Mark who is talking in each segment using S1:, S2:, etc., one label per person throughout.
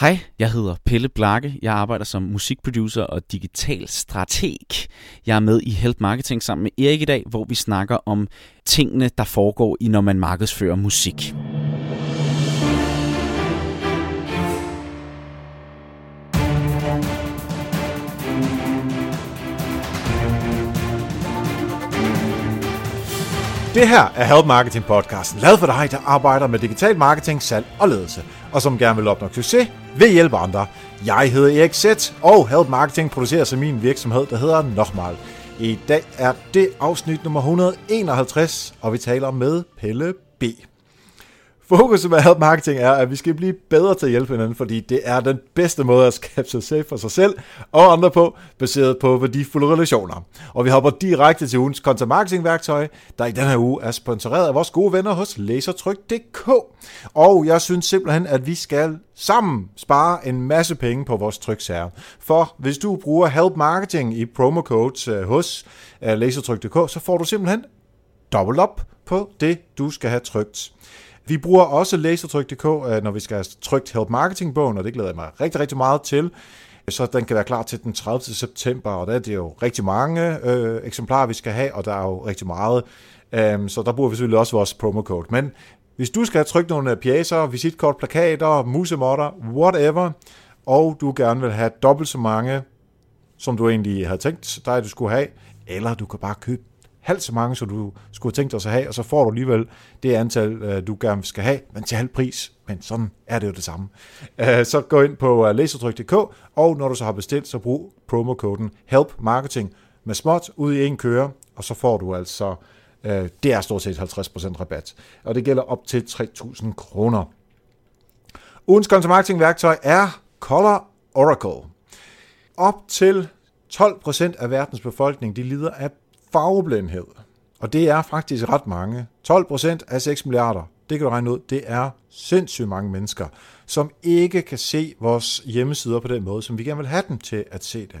S1: Hej, jeg hedder Pelle Blakke. Jeg arbejder som musikproducer og digital strateg. Jeg er med i Help Marketing sammen med Erik i dag, hvor vi snakker om tingene, der foregår i, når man markedsfører musik.
S2: Det her er Help Marketing podcasten, lavet for dig, der arbejder med digital marketing, salg og ledelse, og som gerne vil opnå succes ved hjælp af andre. Jeg hedder Erik Sæt, og Help Marketing producerer sig min virksomhed, der hedder Nochmal. I dag er det afsnit nummer 151, og vi taler med Pelle B. Fokuset med Help Marketing er, at vi skal blive bedre til at hjælpe hinanden, fordi det er den bedste måde at skabe succes for sig selv og andre på, baseret på værdifulde relationer. Og vi hopper direkte til ugens content marketing værktøj, der i den her uge er sponsoreret af vores gode venner hos Lasertryk.dk. Og jeg synes simpelthen, at vi skal sammen spare en masse penge på vores tryksager. For hvis du bruger Help Marketing i promocodes øh, hos øh, Lasertryk.dk, så får du simpelthen dobbelt op på det, du skal have trykt. Vi bruger også lasertryk.dk, øh, når vi skal have trykt Help Marketing-bogen, og det glæder jeg mig rigtig, rigtig meget til. Så den kan være klar til den 30. september, og der er det jo rigtig mange øh, eksemplarer, vi skal have, og der er jo rigtig meget. Um, så der bruger vi selvfølgelig også vores promo code. Men hvis du skal have trykt nogle øh, pjæser, visitkort, plakater, musemotter, whatever, og du gerne vil have dobbelt så mange, som du egentlig havde tænkt dig, du skulle have, eller du kan bare købe halvt så mange, som du skulle tænkt dig at have, og så får du alligevel det antal, øh, du gerne skal have, men til halv pris. Men sådan er det jo det samme. Øh, så gå ind på øh, lasertryk.dk, og når du så har bestilt, så brug promokoden HELP MARKETING med småt ud i en køre, og så får du altså, det er stort set 50% rabat. Og det gælder op til 3.000 kroner. Ugens content marketing værktøj er Color Oracle. Op til 12% af verdens befolkning, de lider af farveblindhed. Og det er faktisk ret mange. 12 procent af 6 milliarder, det kan du regne ud, det er sindssygt mange mennesker, som ikke kan se vores hjemmesider på den måde, som vi gerne vil have dem til at se det.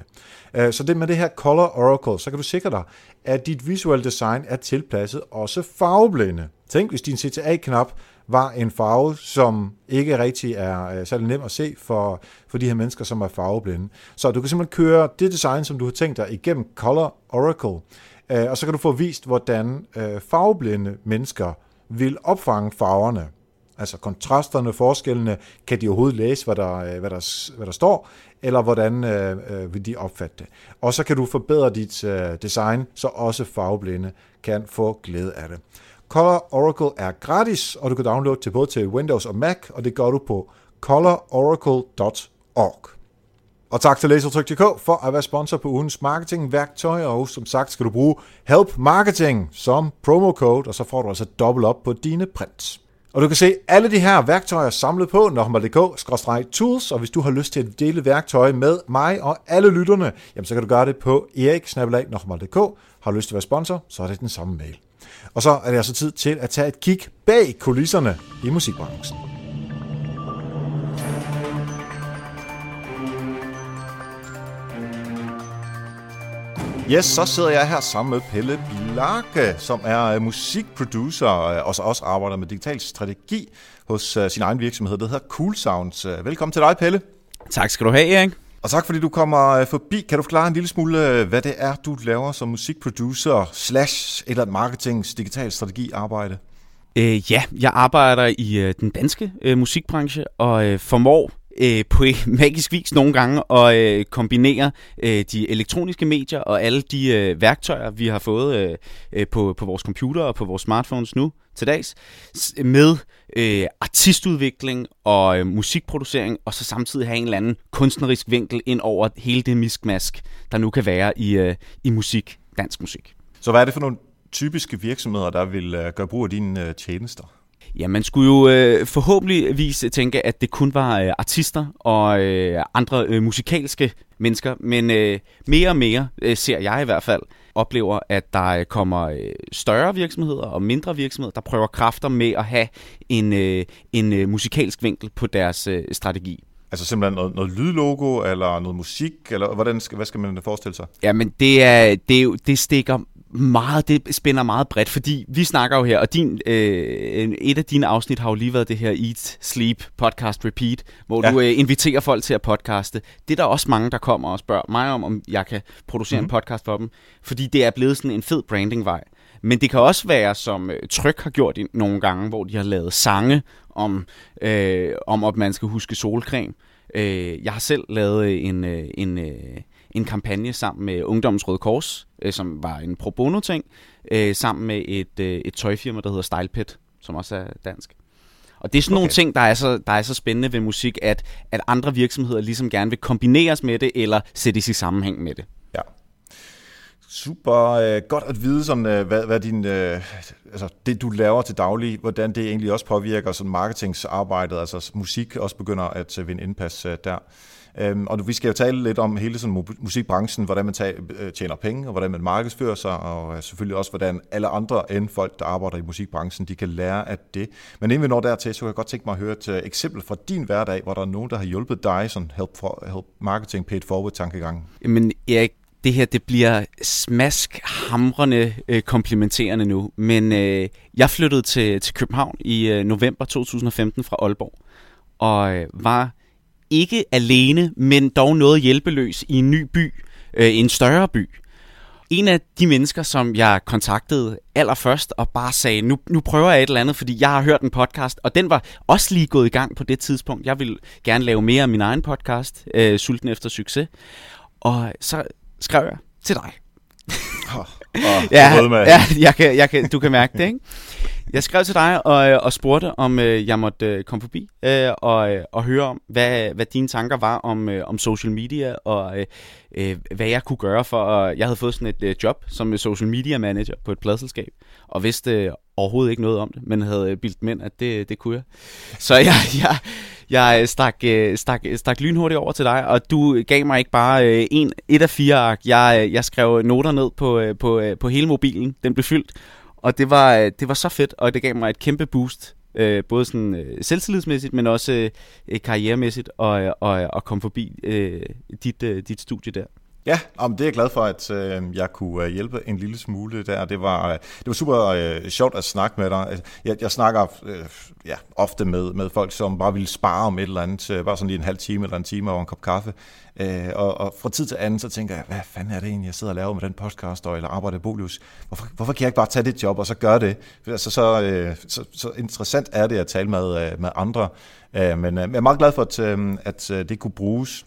S2: Øh, så det med det her Color Oracle, så kan du sikre dig, at dit visuelle design er tilpasset også farveblinde. Tænk, hvis din CTA-knap var en farve, som ikke rigtig er øh, særlig nem at se for, for de her mennesker, som er farveblinde. Så du kan simpelthen køre det design, som du har tænkt dig igennem Color Oracle, Øh, og så kan du få vist, hvordan øh, farveblinde mennesker vil opfange farverne. Altså kontrasterne, forskellene, kan de overhovedet læse, hvad der, øh, hvad der, hvad der står, eller hvordan øh, øh, vil de opfatte det. Og så kan du forbedre dit øh, design, så også farveblinde kan få glæde af det. Color Oracle er gratis, og du kan downloade til både til Windows og Mac, og det gør du på colororacle.org. Og tak til Lasertryk.dk for at være sponsor på ugens marketingværktøj, og som sagt skal du bruge Help Marketing som promo code, og så får du altså dobbelt op på dine prints. Og du kan se alle de her værktøjer samlet på nokmal.dk-tools, og hvis du har lyst til at dele værktøj med mig og alle lytterne, jamen så kan du gøre det på erik.dk. Har du lyst til at være sponsor, så er det den samme mail. Og så er det altså tid til at tage et kig bag kulisserne i musikbranchen. Yes, så sidder jeg her sammen med Pelle Bilarke, som er øh, musikproducer øh, og så også arbejder med digital strategi hos uh, sin egen virksomhed, der hedder Cool Sounds. Velkommen til dig, Pelle.
S1: Tak skal du have, Erik.
S2: Og tak fordi du kommer forbi. Kan du forklare en lille smule, hvad det er, du laver som musikproducer slash eller marketings digital strategi arbejde?
S1: Øh, ja, jeg arbejder i øh, den danske øh, musikbranche og øh, formår øh, på magisk vis nogle gange at øh, kombinere øh, de elektroniske medier og alle de øh, værktøjer, vi har fået øh, øh på, på vores computer og på vores smartphones nu til dags, med øh, artistudvikling og øh, musikproducering, og så samtidig have en eller anden kunstnerisk vinkel ind over hele det miskmask, der nu kan være i, øh, i musik, dansk musik.
S2: Så hvad er det for nogle typiske virksomheder, der vil øh, gøre brug af dine øh, tjenester?
S1: Ja, man skulle jo øh, forhåbentligvis tænke, at det kun var øh, artister og øh, andre øh, musikalske mennesker, men øh, mere og mere øh, ser jeg i hvert fald oplever, at der øh, kommer øh, større virksomheder og mindre virksomheder, der prøver kræfter med at have en, øh, en øh, musikalsk vinkel på deres øh, strategi.
S2: Altså simpelthen noget, noget lydlogo, eller noget musik, eller hvordan skal, hvad skal man forestille sig?
S1: Ja, men det, er, det, er jo, det stikker meget, det spænder meget bredt, fordi vi snakker jo her, og din, øh, et af dine afsnit har jo lige været det her Eat, Sleep, Podcast Repeat, hvor ja. du øh, inviterer folk til at podcaste. Det er der også mange, der kommer og spørger mig om, om jeg kan producere mm. en podcast for dem, fordi det er blevet sådan en fed brandingvej. Men det kan også være, som øh, Tryk har gjort nogle gange, hvor de har lavet sange om, øh, om at man skal huske solcreme. Øh, jeg har selv lavet en, øh, en, øh, en kampagne sammen med Ungdommens Røde Kors, øh, som var en pro bono ting, øh, sammen med et, øh, et tøjfirma, der hedder StylePet, som også er dansk. Og det er sådan okay. nogle ting, der er, så, der er så spændende ved musik, at, at andre virksomheder ligesom gerne vil kombineres med det, eller sættes i sammenhæng med det.
S2: Ja. Super øh, godt at vide, sådan, øh, hvad, hvad din, øh, altså, det du laver til daglig, hvordan det egentlig også påvirker sådan marketingsarbejdet, altså musik også begynder at øh, vinde indpas øh, der. Øhm, og vi skal jo tale lidt om hele sådan musikbranchen, hvordan man tager, øh, tjener penge, og hvordan man markedsfører sig, og øh, selvfølgelig også, hvordan alle andre end folk, der arbejder i musikbranchen, de kan lære af det. Men inden vi når dertil, så kan jeg godt tænke mig at høre et øh, eksempel fra din hverdag, hvor der er nogen, der har hjulpet dig, sådan help, for, help marketing paid forward tankegang.
S1: Men Erik, det her det bliver smask hamrende øh, komplementerende nu, men øh, jeg flyttede til, til København i øh, november 2015 fra Aalborg, og øh, var ikke alene, men dog noget hjælpeløs i en ny by, øh, en større by. En af de mennesker, som jeg kontaktede allerførst og bare sagde, nu, nu prøver jeg et eller andet, fordi jeg har hørt en podcast, og den var også lige gået i gang på det tidspunkt. Jeg vil gerne lave mere af min egen podcast, øh, Sulten efter succes. Og så skrev jeg til dig.
S2: Oh, oh, ja,
S1: ja jeg kan, jeg kan, du kan mærke det, ikke? Jeg skrev til dig og, øh, og spurgte, om øh, jeg måtte øh, komme forbi øh, og, øh, og høre om, hvad, hvad dine tanker var om, øh, om social media, og øh, øh hvad jeg kunne gøre for... at... Jeg havde fået sådan et øh, job som øh, social media manager på et pladselskab, og vidste øh, overhovedet ikke noget om det, men havde bildt mænd, at det, det kunne jeg. Så jeg, jeg, jeg stak, stak, stak lynhurtigt over til dig, og du gav mig ikke bare en, et af fire ark. Jeg, jeg skrev noter ned på, på, på hele mobilen. Den blev fyldt, og det var, øh, det var så fedt, og det gav mig et kæmpe boost. Øh, både sådan øh, selvtillidsmæssigt, men også øh, karrieremæssigt, og, øh, og, øh, og komme forbi øh, dit, øh, dit studie der.
S2: Ja, om det er jeg glad for, at øh, jeg kunne øh, hjælpe en lille smule der. Det var, øh, det var super øh, sjovt at snakke med dig. Jeg, jeg snakker øh, ja, ofte med, med folk, som bare vil spare om et eller andet, øh, bare sådan lige en halv time eller en time over en kop kaffe. Øh, og, og fra tid til anden, så tænker jeg, hvad fanden er det egentlig, jeg sidder og laver med den podcast, eller arbejder i Bolius? Hvorfor, hvorfor kan jeg ikke bare tage det job, og så gøre det? Altså, så, øh, så, så interessant er det at tale med, øh, med andre. Øh, men øh, jeg er meget glad for, at, øh, at øh, det kunne bruges.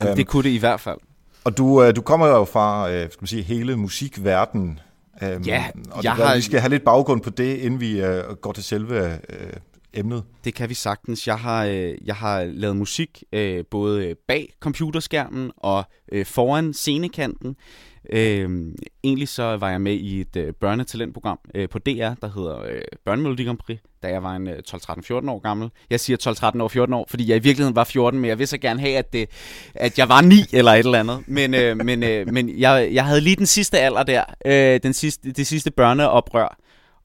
S1: Jamen, det kunne det i hvert fald.
S2: Og du, øh, du kommer jo fra øh, skal man sige, hele musikverdenen.
S1: Øhm, ja,
S2: og jeg det, har... vi skal have lidt baggrund på det, inden vi øh, går til selve øh, emnet.
S1: Det kan vi sagtens. Jeg har, øh, jeg har lavet musik øh, både bag computerskærmen og øh, foran scenekanten. Øh, egentlig så var jeg med i et øh, børnetalentprogram øh, på DR, der hedder øh, Børnemelodi Grand Prix, da jeg var en øh, 12-13-14 år gammel. Jeg siger 12-13 år 14 år, fordi jeg i virkeligheden var 14, men jeg vil så gerne have, at, det, at jeg var 9 eller et eller andet. Men, øh, men, øh, men jeg, jeg havde lige den sidste alder der, øh, den sidste, det sidste børneoprør,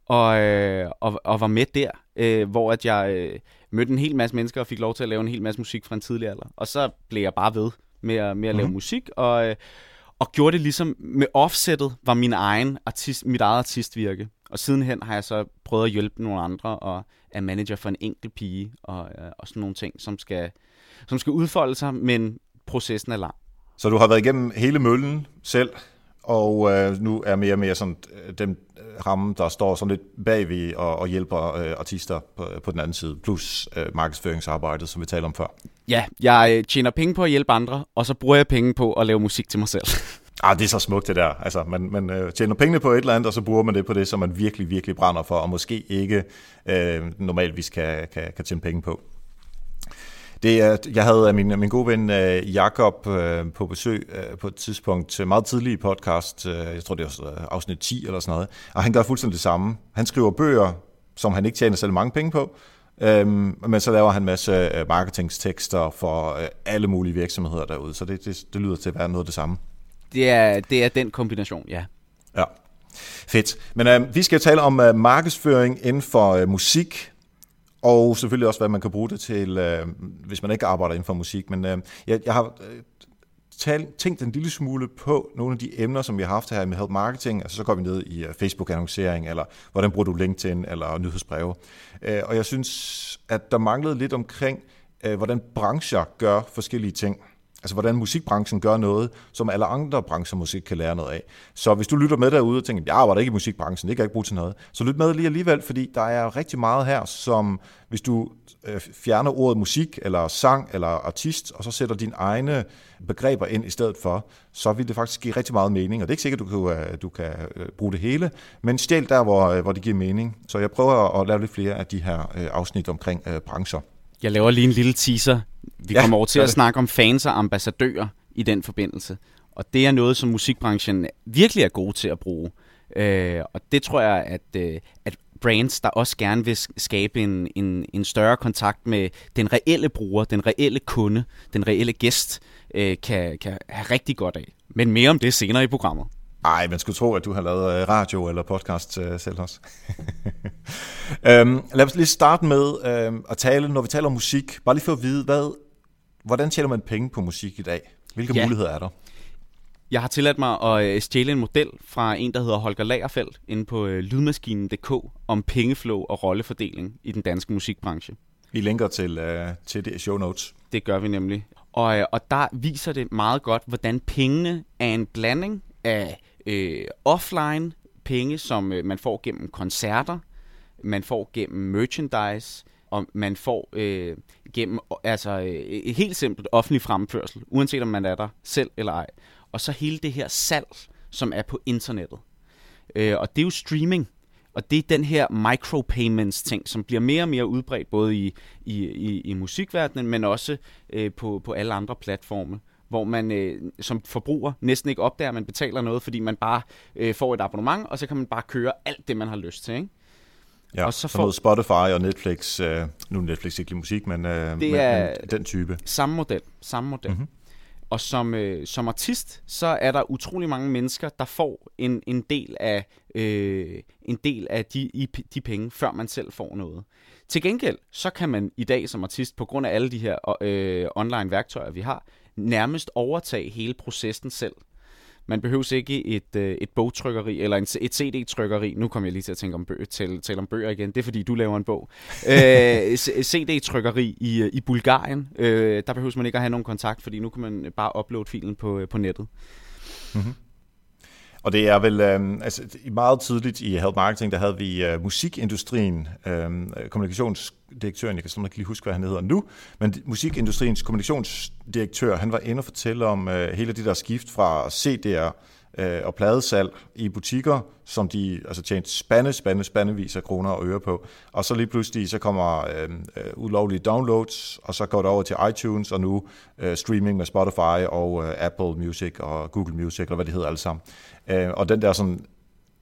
S1: og, øh, og, og var med der, øh, hvor at jeg øh, mødte en hel masse mennesker og fik lov til at lave en hel masse musik fra en tidlig alder. Og så blev jeg bare ved med at, med at lave mm-hmm. musik, og... Øh, og gjorde det ligesom med offsettet var min egen artist, mit eget artistvirke. Og sidenhen har jeg så prøvet at hjælpe nogle andre og er manager for en enkelt pige og, øh, og sådan nogle ting, som skal, som skal udfolde sig, men processen er lang.
S2: Så du har været igennem hele møllen selv, og øh, nu er mere og mere sådan øh, dem øh, ramme, der står sådan lidt bagved og, og hjælper øh, artister på, på den anden side, plus øh, markedsføringsarbejdet, som vi talte om før.
S1: Ja, jeg øh, tjener penge på at hjælpe andre, og så bruger jeg penge på at lave musik til mig selv.
S2: Ah, det er så smukt det der. Altså, man, man øh, tjener pengene på et eller andet, og så bruger man det på det, som man virkelig, virkelig brænder for, og måske ikke øh, normalvis kan, kan, kan tjene penge på. Det er, jeg havde min, min gode ven øh, Jakob øh, på besøg øh, på et tidspunkt, meget tidlig i podcast, jeg tror det er afsnit 10 eller sådan noget, og han gør fuldstændig det samme. Han skriver bøger, som han ikke tjener særlig mange penge på, Øhm, men så laver han en masse marketingstekster for alle mulige virksomheder derude, så det, det, det lyder til at være noget af det samme.
S1: Det er, det er den kombination, ja.
S2: Ja, fedt. Men øh, vi skal tale om øh, markedsføring inden for øh, musik, og selvfølgelig også, hvad man kan bruge det til, øh, hvis man ikke arbejder inden for musik. Men øh, jeg, jeg har øh, tænkt en lille smule på nogle af de emner, som vi har haft her med help marketing. Altså så går vi ned i øh, Facebook-annoncering, eller hvordan bruger du LinkedIn, eller nyhedsbreve. Øh, og jeg synes, at der manglede lidt omkring, øh, hvordan brancher gør forskellige ting. Altså, hvordan musikbranchen gør noget, som alle andre brancher måske kan lære noget af. Så hvis du lytter med derude og tænker, jeg arbejder ikke i musikbranchen, det kan jeg ikke bruge til noget, så lyt med lige alligevel, fordi der er rigtig meget her, som hvis du øh, fjerner ordet musik, eller sang, eller artist, og så sætter dine egne begreber ind i stedet for, så vil det faktisk give rigtig meget mening. Og det er ikke sikkert, at øh, du kan, du kan bruge det hele, men stjæl der, hvor, hvor det giver mening. Så jeg prøver at lave lidt flere af de her afsnit omkring brancher.
S1: Jeg laver lige en lille teaser. Vi ja, kommer over til at snakke om fans og ambassadører i den forbindelse. Og det er noget, som musikbranchen virkelig er god til at bruge. Øh, og det tror jeg, at, øh, at brands, der også gerne vil skabe en, en, en større kontakt med den reelle bruger, den reelle kunde, den reelle gæst, øh, kan, kan have rigtig godt af. Men mere om det senere i programmet.
S2: Ej, man skulle tro, at du har lavet øh, radio eller podcast uh, selv også. um, lad os lige starte med um, at tale, når vi taler om musik, bare lige for at vide, hvad, hvordan tjener man penge på musik i dag? Hvilke ja. muligheder er der?
S1: Jeg har tilladt mig at øh, stjæle en model fra en, der hedder Holger Lagerfeldt, inde på lydmaskinen.dk, om pengeflow og rollefordeling i den danske musikbranche.
S2: Vi linker til, uh, til det show notes.
S1: Det gør vi nemlig. Og, og der viser det meget godt, hvordan pengene er en blanding af øh, offline penge, som øh, man får gennem koncerter, man får gennem merchandise, og man får øh, gennem altså øh, helt simpelt offentlig fremførsel, uanset om man er der selv eller ej. Og så hele det her salg, som er på internettet. Øh, og det er jo streaming. Og det er den her micropayments ting, som bliver mere og mere udbredt, både i, i, i, i musikverdenen, men også øh, på, på alle andre platforme hvor man øh, som forbruger næsten ikke opdager, at man betaler noget, fordi man bare øh, får et abonnement, og så kan man bare køre alt det, man har lyst til. Ikke?
S2: Ja, og så får Spotify og Netflix, øh, nu Netflix ikke lige musik, men, øh, det er men den type.
S1: Samme model, samme model. Mm-hmm. Og som, øh, som artist, så er der utrolig mange mennesker, der får en, en del af, øh, en del af de, de penge, før man selv får noget. Til gengæld, så kan man i dag som artist, på grund af alle de her øh, online værktøjer, vi har, nærmest overtage hele processen selv. Man behøver ikke et, øh, et bogtrykkeri eller en, et CD-trykkeri. Nu kommer jeg lige til at tænke om bøger, tale, tale om bøger igen. Det er fordi, du laver en bog. øh, CD-trykkeri i, i Bulgarien. Øh, der behøver man ikke at have nogen kontakt, fordi nu kan man bare uploade filen på, på nettet. Mm-hmm.
S2: Og det er vel, øh, altså meget tidligt i Help Marketing, der havde vi øh, musikindustrien, øhm, øh, kommunikationsdirektøren, jeg kan simpelthen ikke lige huske, hvad han hedder nu, men musikindustriens kommunikationsdirektør, han var inde og fortælle om øh, hele det der skift fra CD'er øh, og pladesalg i butikker, som de altså tjente spande, spande, spandevis af kroner og øre på. Og så lige pludselig, så kommer øh, øh, ulovlige downloads, og så går det over til iTunes, og nu øh, streaming med Spotify og øh, Apple Music og Google Music, eller hvad det hedder alle sammen. Øh, og den der sådan...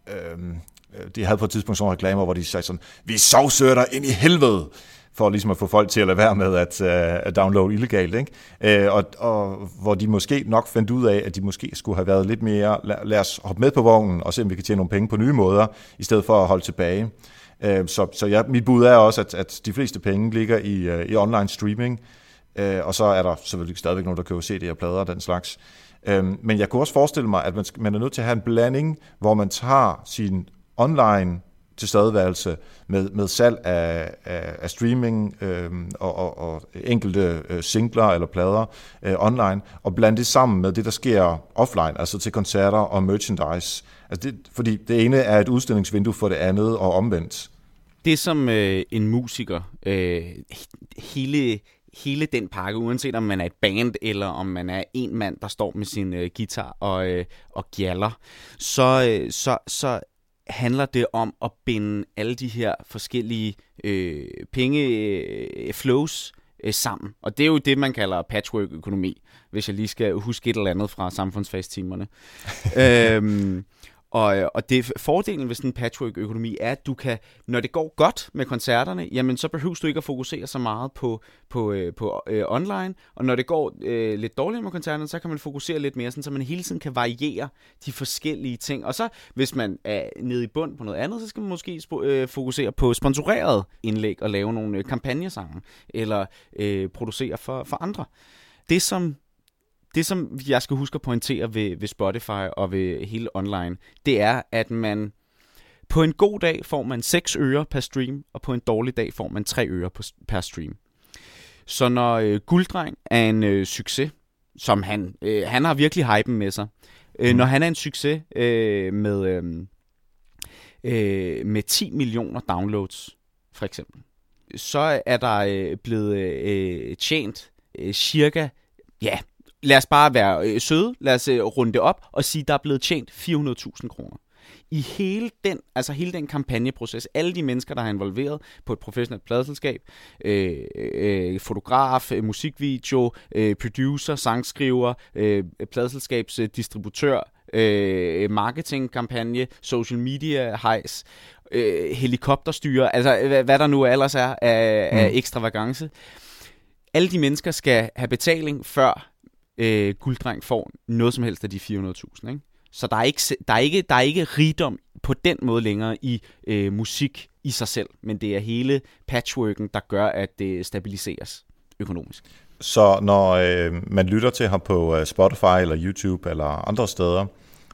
S2: Øh, øh de havde på et tidspunkt sådan reklamer, hvor de sagde sådan, vi sovsøger dig ind i helvede for ligesom at få folk til at lade være med at, uh, at downloade illegalt. Ikke? Uh, og, og hvor de måske nok fandt ud af, at de måske skulle have været lidt mere, lad, lad os hoppe med på vognen og se, om vi kan tjene nogle penge på nye måder, i stedet for at holde tilbage. Uh, så så ja, mit bud er også, at, at de fleste penge ligger i, uh, i online streaming, uh, og så er der selvfølgelig stadigvæk nogen, der køber CD'er og plader og den slags. Uh, men jeg kunne også forestille mig, at man, man er nødt til at have en blanding, hvor man tager sin online tilstedeværelse med, med salg af, af, af streaming øh, og, og, og enkelte øh, singler eller plader øh, online, og blande det sammen med det, der sker offline, altså til koncerter og merchandise. Altså det, fordi det ene er et udstillingsvindue for det andet, og omvendt.
S1: Det som øh, en musiker, øh, hele hele den pakke, uanset om man er et band, eller om man er en mand, der står med sin øh, guitar og, øh, og gjaller, så, øh, så, så handler det om at binde alle de her forskellige øh, pengeflows øh, øh, sammen. Og det er jo det, man kalder patchwork-økonomi, hvis jeg lige skal huske et eller andet fra samfundsfagstimerne. øhm, og, øh, og det fordelen ved sådan en patchwork-økonomi er, at du kan, når det går godt med koncerterne, jamen så behøver du ikke at fokusere så meget på, på, øh, på øh, online, og når det går øh, lidt dårligt med koncerterne, så kan man fokusere lidt mere, sådan, så man hele tiden kan variere de forskellige ting. Og så, hvis man er nede i bund på noget andet, så skal man måske øh, fokusere på sponsoreret indlæg og lave nogle øh, kampagnesange, eller øh, producere for, for andre. Det som det, som jeg skal huske at pointere ved, ved Spotify og ved hele online, det er, at man på en god dag får man 6 øre per stream, og på en dårlig dag får man 3 øre per stream. Så når øh, Gulddreng er en øh, succes, som han, øh, han har virkelig hypen med sig, øh, mm. når han er en succes øh, med, øh, øh, med 10 millioner downloads, for eksempel, så er der øh, blevet øh, tjent øh, cirka, ja, lad os bare være øh, søde, lad os øh, runde det op og sige, der er blevet tjent 400.000 kroner. I hele den, altså hele den kampagneproces, alle de mennesker, der har involveret på et professionelt pladselskab, øh, øh, fotograf, øh, musikvideo, øh, producer, sangskriver, øh, pladselskabsdistributør, øh, marketingkampagne, social media hejs, øh, helikopterstyre, altså hvad, hvad der nu ellers er af, mm. af ekstravagance. Alle de mennesker skal have betaling, før øh, gulddreng får noget som helst af de 400.000. Ikke? Så der er, ikke, der, er ikke, der er ikke rigdom på den måde længere i øh, musik i sig selv, men det er hele patchworken, der gør, at det stabiliseres økonomisk.
S2: Så når øh, man lytter til ham på øh, Spotify eller YouTube eller andre steder,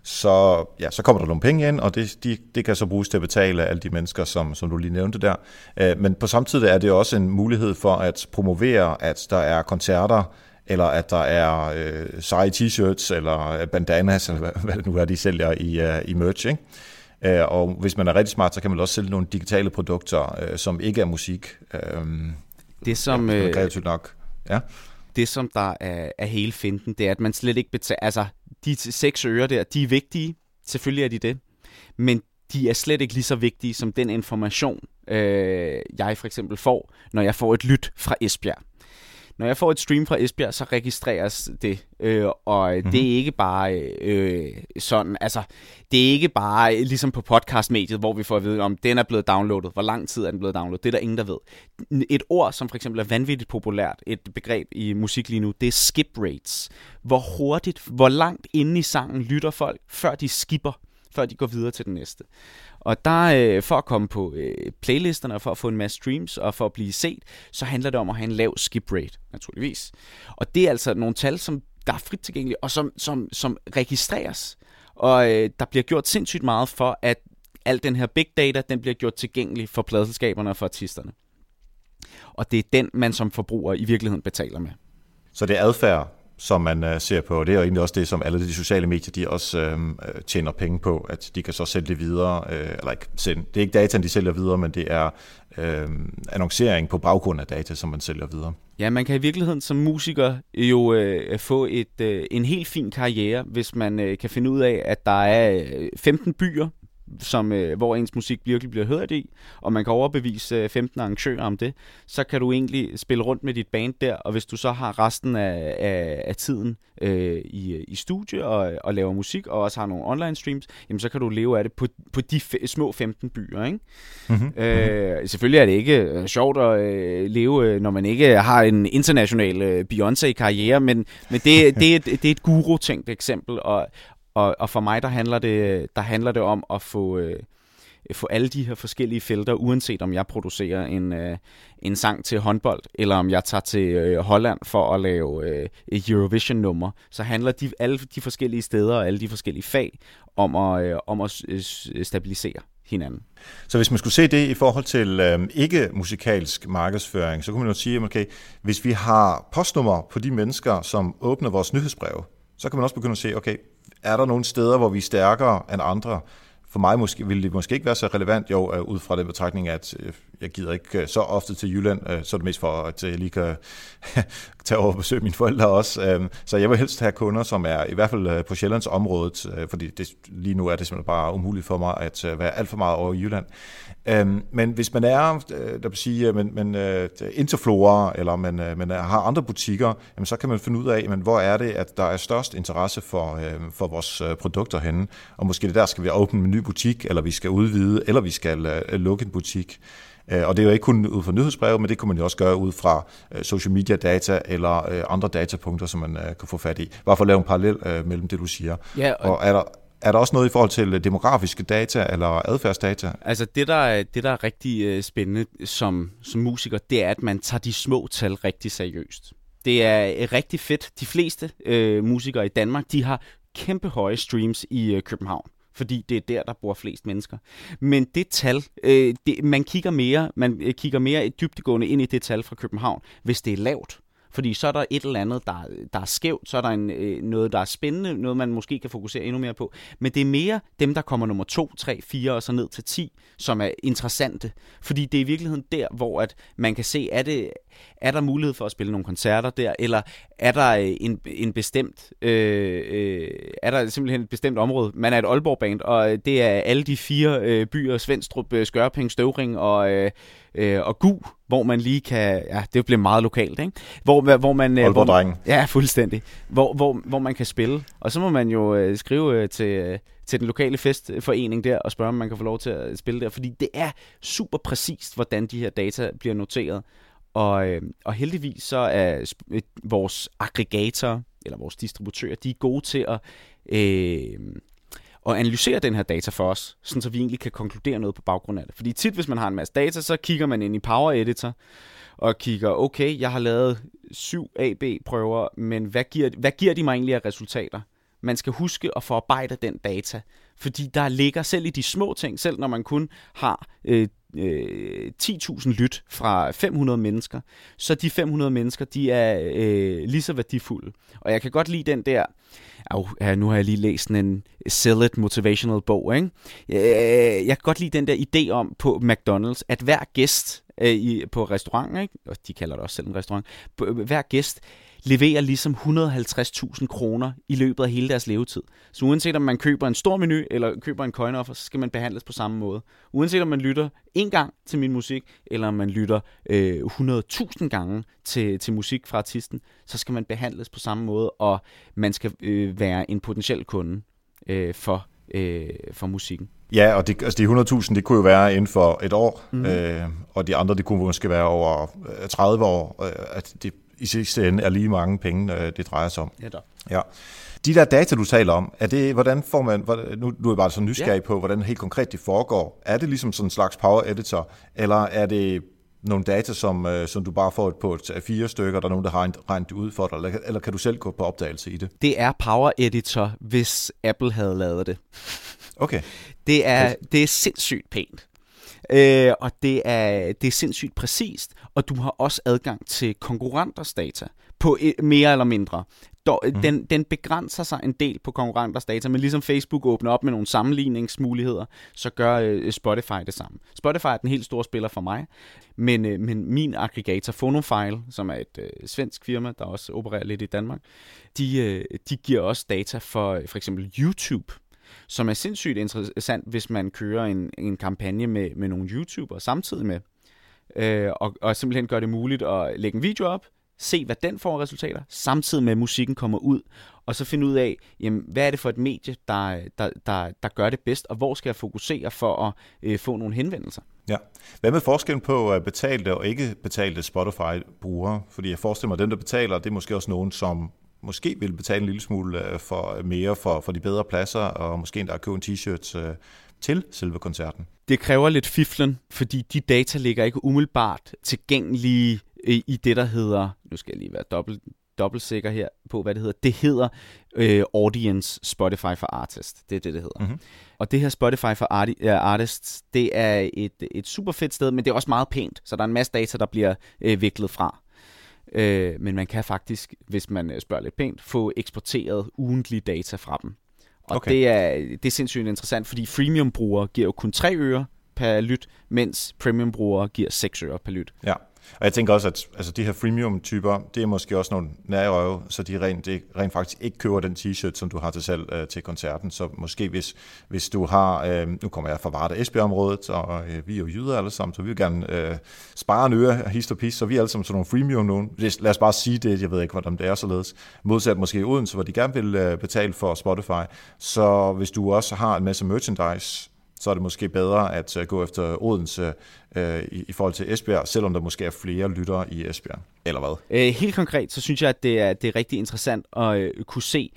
S2: så, ja, så kommer der nogle penge ind, og det, de, det kan så bruges til at betale alle de mennesker, som, som du lige nævnte der. Øh, men på samtidig er det også en mulighed for at promovere, at der er koncerter, eller at der er øh, seje t-shirts, eller bandanas, eller hvad, hvad det nu er, de sælger i, uh, i merch. Ikke? Uh, og hvis man er rigtig smart, så kan man også sælge nogle digitale produkter, uh, som ikke er musik. Uh,
S1: det som...
S2: Ja, kreativt nok. Ja.
S1: Det, som der er, er hele finden, det er, at man slet ikke betaler... Altså, de seks øre der, de er vigtige. Selvfølgelig er de det. Men de er slet ikke lige så vigtige som den information, øh, jeg for eksempel får, når jeg får et lyt fra Esbjerg når jeg får et stream fra Esbjerg, så registreres det, øh, og mm-hmm. det er ikke bare øh, sådan, altså, det er ikke bare ligesom på podcastmediet, hvor vi får at vide, om den er blevet downloadet, hvor lang tid er den blevet downloadet, det er der ingen, der ved. Et ord, som for eksempel er vanvittigt populært, et begreb i musik lige nu, det er skip rates. Hvor hurtigt, hvor langt inde i sangen lytter folk, før de skipper, før de går videre til den næste. Og der, øh, for at komme på øh, playlisterne, og for at få en masse streams, og for at blive set, så handler det om at have en lav skip rate, naturligvis. Og det er altså nogle tal, som der er frit tilgængelige, og som, som, som registreres. Og øh, der bliver gjort sindssygt meget for, at al den her big data, den bliver gjort tilgængelig for pladselskaberne og for artisterne. Og det er den, man som forbruger i virkeligheden betaler med.
S2: Så det er adfærd, som man øh, ser på. Det er jo egentlig også det, som alle de sociale medier, de også øhm, øh, tjener penge på, at de kan så sælge det videre, øh, eller ikke sende, det er ikke data, de sælger videre, men det er øh, annoncering på baggrund af data, som man sælger videre.
S1: Ja, man kan i virkeligheden som musiker jo øh, få et, øh, en helt fin karriere, hvis man øh, kan finde ud af, at der er øh, 15 byer, som, øh, hvor ens musik virkelig bliver hørt i, og man kan overbevise øh, 15 arrangører om det, så kan du egentlig spille rundt med dit band der, og hvis du så har resten af, af, af tiden øh, i, i studie og, og laver musik, og også har nogle online streams, jamen så kan du leve af det på, på de f- små 15 byer. Ikke? Mm-hmm. Øh, selvfølgelig er det ikke øh, sjovt at øh, leve, øh, når man ikke har en international øh, Beyoncé-karriere, men, men det, det, er, det er et guru-tænkt eksempel, og, og, og for mig, der handler det, der handler det om at få, øh, få alle de her forskellige felter, uanset om jeg producerer en, øh, en sang til håndbold, eller om jeg tager til øh, Holland for at lave øh, et Eurovision-nummer, så handler de, alle de forskellige steder og alle de forskellige fag om at, øh, om at øh, øh, stabilisere hinanden.
S2: Så hvis man skulle se det i forhold til øh, ikke-musikalsk markedsføring, så kunne man jo sige, okay, hvis vi har postnummer på de mennesker, som åbner vores nyhedsbreve, så kan man også begynde at se, okay, er der nogle steder, hvor vi er stærkere end andre? For mig måske, ville det måske ikke være så relevant, jo, øh, ud fra den betragtning, at øh, jeg gider ikke øh, så ofte til Jylland, så er det mest for, at jeg lige kan tage over og besøge mine forældre også. Øhm, så jeg vil helst have kunder, som er i hvert fald på Sjællands området, fordi det, lige nu er det simpelthen bare umuligt for mig at være alt for meget over i Jylland. Øhm, men hvis man er, øh, der vil sige, men, men uh, Interflora, eller man, uh, man har andre butikker, jamen, så kan man finde ud af, men hvor er det, at der er størst interesse for, uh, for vores produkter henne. Og måske det der skal vi åbne en ny butik, eller vi skal udvide, eller vi skal lukke en butik. Og det er jo ikke kun ud fra nyhedsbreve, men det kunne man jo også gøre ud fra social media data eller andre datapunkter, som man kan få fat i. Bare for at lave en parallel mellem det, du siger. Ja, og, og er der, er der også noget i forhold til øh, demografiske data eller adfærdsdata?
S1: Altså det, der er, det, der er rigtig øh, spændende som, som musiker, det er, at man tager de små tal rigtig seriøst. Det er øh, rigtig fedt. De fleste øh, musikere i Danmark, de har kæmpe høje streams i øh, København fordi det er der, der bor flest mennesker. Men det tal, øh, det, man kigger mere, man kigger mere dybtegående ind i det tal fra København, hvis det er lavt. Fordi så er der et eller andet, der, der er skævt, så er der en, øh, noget, der er spændende, noget man måske kan fokusere endnu mere på. Men det er mere dem, der kommer nummer 2, 3, 4 og så ned til 10, som er interessante. Fordi det er i virkeligheden der, hvor at man kan se, er, det, er der mulighed for at spille nogle koncerter der, eller er der øh, en, en bestemt, øh, øh, er der simpelthen et bestemt område. Man er et Aalborg-band, og det er alle de fire øh, byer, Svendstrup, øh, Skørping, Støvring og... Øh, øh, og Gu, hvor man lige kan, ja, det bliver meget lokalt, ikke? Hvor, hvor man...
S2: Øh, hvor, man,
S1: Ja, fuldstændig. Hvor, hvor, hvor man kan spille. Og så må man jo øh, skrive øh, til, øh, til den lokale festforening der, og spørge, om man kan få lov til at spille der. Fordi det er super præcist, hvordan de her data bliver noteret. Og, øh, og heldigvis så er øh, vores aggregator, eller vores distributører, de er gode til at... Øh, og analysere den her data for os, sådan så vi egentlig kan konkludere noget på baggrund af det. Fordi tit, hvis man har en masse data, så kigger man ind i Power Editor og kigger, okay, jeg har lavet syv AB-prøver, men hvad giver, hvad giver de mig egentlig af resultater? Man skal huske at forarbejde den data, fordi der ligger selv i de små ting, selv når man kun har øh, øh, 10.000 lyt fra 500 mennesker, så de 500 mennesker, de er øh, lige så værdifulde. Og jeg kan godt lide den der, au, ja, nu har jeg lige læst en Sell It Motivational bog, ikke? Øh, jeg kan godt lide den der idé om på McDonald's, at hver gæst øh, i, på restauranten, ikke? og de kalder det også selv en restaurant, hver gæst leverer ligesom 150.000 kroner i løbet af hele deres levetid. Så uanset om man køber en stor menu eller køber en coin offer, så skal man behandles på samme måde. Uanset om man lytter en gang til min musik, eller om man lytter øh, 100.000 gange til, til musik fra artisten, så skal man behandles på samme måde, og man skal øh, være en potentiel kunde øh, for, øh, for musikken.
S2: Ja, og det, altså de 100.000, det kunne jo være inden for et år, mm. øh, og de andre, det kunne måske være over 30 øh, år. Øh, at det, i sidste ende er lige mange penge, øh, det drejer sig om.
S1: Ja, da.
S2: ja. De der data, du taler om, er det, hvordan får man, nu, nu er jeg bare så nysgerrig ja. på, hvordan helt konkret det foregår. Er det ligesom sådan en slags power editor, eller er det nogle data, som, øh, som du bare får på et, fire stykker, der er nogen, der har regnet ud for dig, eller, eller kan du selv gå på opdagelse i det?
S1: Det er Power Editor, hvis Apple havde lavet det.
S2: Okay.
S1: Det er, det er sindssygt pænt. Øh, og det er, det er sindssygt præcist, og du har også adgang til konkurrenters data på mere eller mindre. Mm. Den, den begrænser sig en del på konkurrenters data, men ligesom Facebook åbner op med nogle sammenligningsmuligheder, så gør øh, Spotify det samme. Spotify er den helt store spiller for mig, men, øh, men min aggregator Phonofile, som er et øh, svensk firma, der også opererer lidt i Danmark, de, øh, de giver også data for for eksempel YouTube som er sindssygt interessant, hvis man kører en, en kampagne med, med nogle YouTubere samtidig med, øh, og, og simpelthen gør det muligt at lægge en video op, se hvad den får resultater, samtidig med at musikken kommer ud, og så finde ud af, jamen, hvad er det for et medie, der, der, der, der gør det bedst, og hvor skal jeg fokusere for at øh, få nogle henvendelser.
S2: Ja. Hvad med forskellen på øh, betalte og ikke betalte Spotify-brugere? Fordi jeg forestiller mig, at dem, der betaler, det er måske også nogen, som måske vil betale en lille smule øh, for mere for, for de bedre pladser, og måske endda købe en t-shirt øh, til selve koncerten.
S1: Det kræver lidt fiflen, fordi de data ligger ikke umiddelbart tilgængelige i det, der hedder, nu skal jeg lige være dobbelt, dobbelt sikker her på, hvad det hedder. Det hedder øh, Audience Spotify for Artists. Det er det, det hedder. Mm-hmm. Og det her Spotify for Arti- Artists, det er et, et super fedt sted, men det er også meget pænt. Så der er en masse data, der bliver øh, viklet fra. Øh, men man kan faktisk, hvis man øh, spørger lidt pænt, få eksporteret ugentlige data fra dem. Og okay. det, er, det er sindssygt interessant, fordi freemium-brugere giver jo kun 3 øre per lyt, mens premium-brugere giver 6 øre per lyt.
S2: Ja. Og jeg tænker også, at altså, de her freemium-typer, det er måske også nogle nærrøve, så de rent, de rent faktisk ikke køber den t-shirt, som du har til salg øh, til koncerten. Så måske hvis, hvis du har, øh, nu kommer jeg fra Varde Esbjerg-området, og øh, vi er jo jyder alle sammen, så vi vil gerne øh, spare en øre af hist og pis, så vi er alle sammen sådan nogle freemium nogen. Lad os bare sige det, jeg ved ikke, hvordan det er således. Modsat måske i Odense, hvor de gerne vil øh, betale for Spotify. Så hvis du også har en masse merchandise, så er det måske bedre at øh, gå efter Odense uh, i, i forhold til Esbjerg, selvom der måske er flere lyttere i Esbjerg, eller hvad?
S1: Øh, helt konkret, så synes jeg, at det er, det er rigtig interessant at øh, kunne se,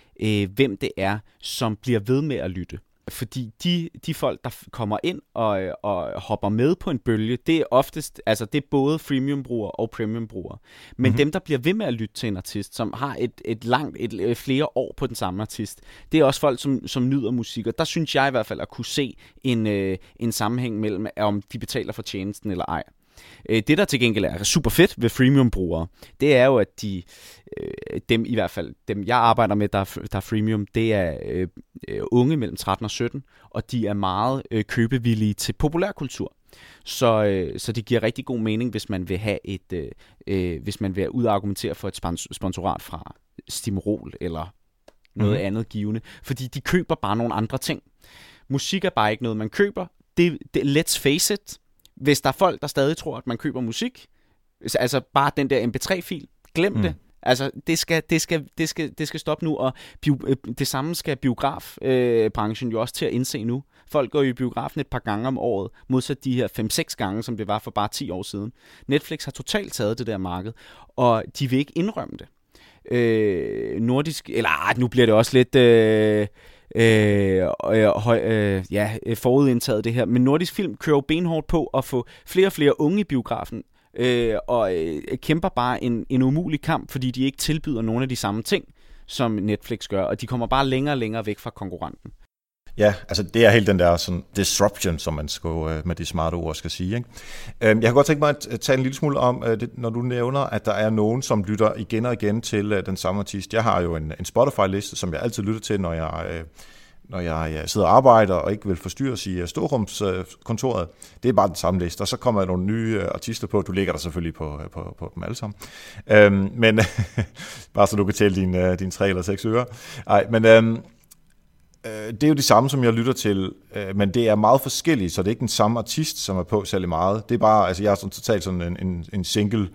S1: hvem det er, som bliver ved med at lytte fordi de, de folk, der kommer ind og, og hopper med på en bølge, det er oftest, altså det er både freemium-brugere og premium-brugere. Men mm-hmm. dem, der bliver ved med at lytte til en artist, som har et, et langt, et, et, flere år på den samme artist, det er også folk, som, som nyder musik. Og der synes jeg i hvert fald at kunne se en, øh, en sammenhæng mellem, om de betaler for tjenesten eller ej. Øh, det, der til gengæld er super fedt ved freemium-brugere, det er jo, at de, øh, dem i hvert fald, dem jeg arbejder med, der, der er freemium, det er øh, unge mellem 13 og 17, og de er meget øh, købevillige til populærkultur. Så, øh, så det giver rigtig god mening, hvis man vil have et, øh, øh hvis man vil ud og argumentere for et sponsorat fra Stimrol eller noget mm. andet givende, fordi de køber bare nogle andre ting. Musik er bare ikke noget, man køber. Det, det, let's face it, hvis der er folk, der stadig tror, at man køber musik, altså bare den der mp3-fil, glem mm. det. Altså, det skal, det skal, det skal, det skal stoppe nu, og bio, øh, det samme skal biografbranchen øh, jo også til at indse nu. Folk går jo i biografen et par gange om året, modsat de her 5-6 gange, som det var for bare 10 år siden. Netflix har totalt taget det der marked, og de vil ikke indrømme det. Øh, nordisk, eller ah, nu bliver det også lidt... Øh, Øh, øh, høj, øh, ja, øh, forudindtaget det her. Men Nordisk Film kører jo benhårdt på at få flere og flere unge i biografen, øh, og øh, kæmper bare en, en umulig kamp, fordi de ikke tilbyder nogle af de samme ting, som Netflix gør, og de kommer bare længere og længere væk fra konkurrenten.
S2: Ja, altså det er helt den der sådan disruption, som man skal, øh, med de smarte ord skal sige. Ikke? Øhm, jeg kan godt tænke mig at tage en lille smule om, øh, når du nævner, at der er nogen, som lytter igen og igen til øh, den samme artist. Jeg har jo en, en Spotify-liste, som jeg altid lytter til, når jeg, når jeg sidder og arbejder og ikke vil forstyrres i storrumskontoret. Det er bare den samme liste, og så kommer der nogle nye artister på. Du ligger der selvfølgelig på, på, på dem alle sammen. Øhm, men bare så du kan tælle dine, dine tre eller seks øre. Nej, men... Øhm, Øh, det er jo det samme, som jeg lytter til, øh, men det er meget forskelligt, så det er ikke den samme artist, som er på særlig meget. Det er bare, altså jeg er sådan totalt sådan en, en, en single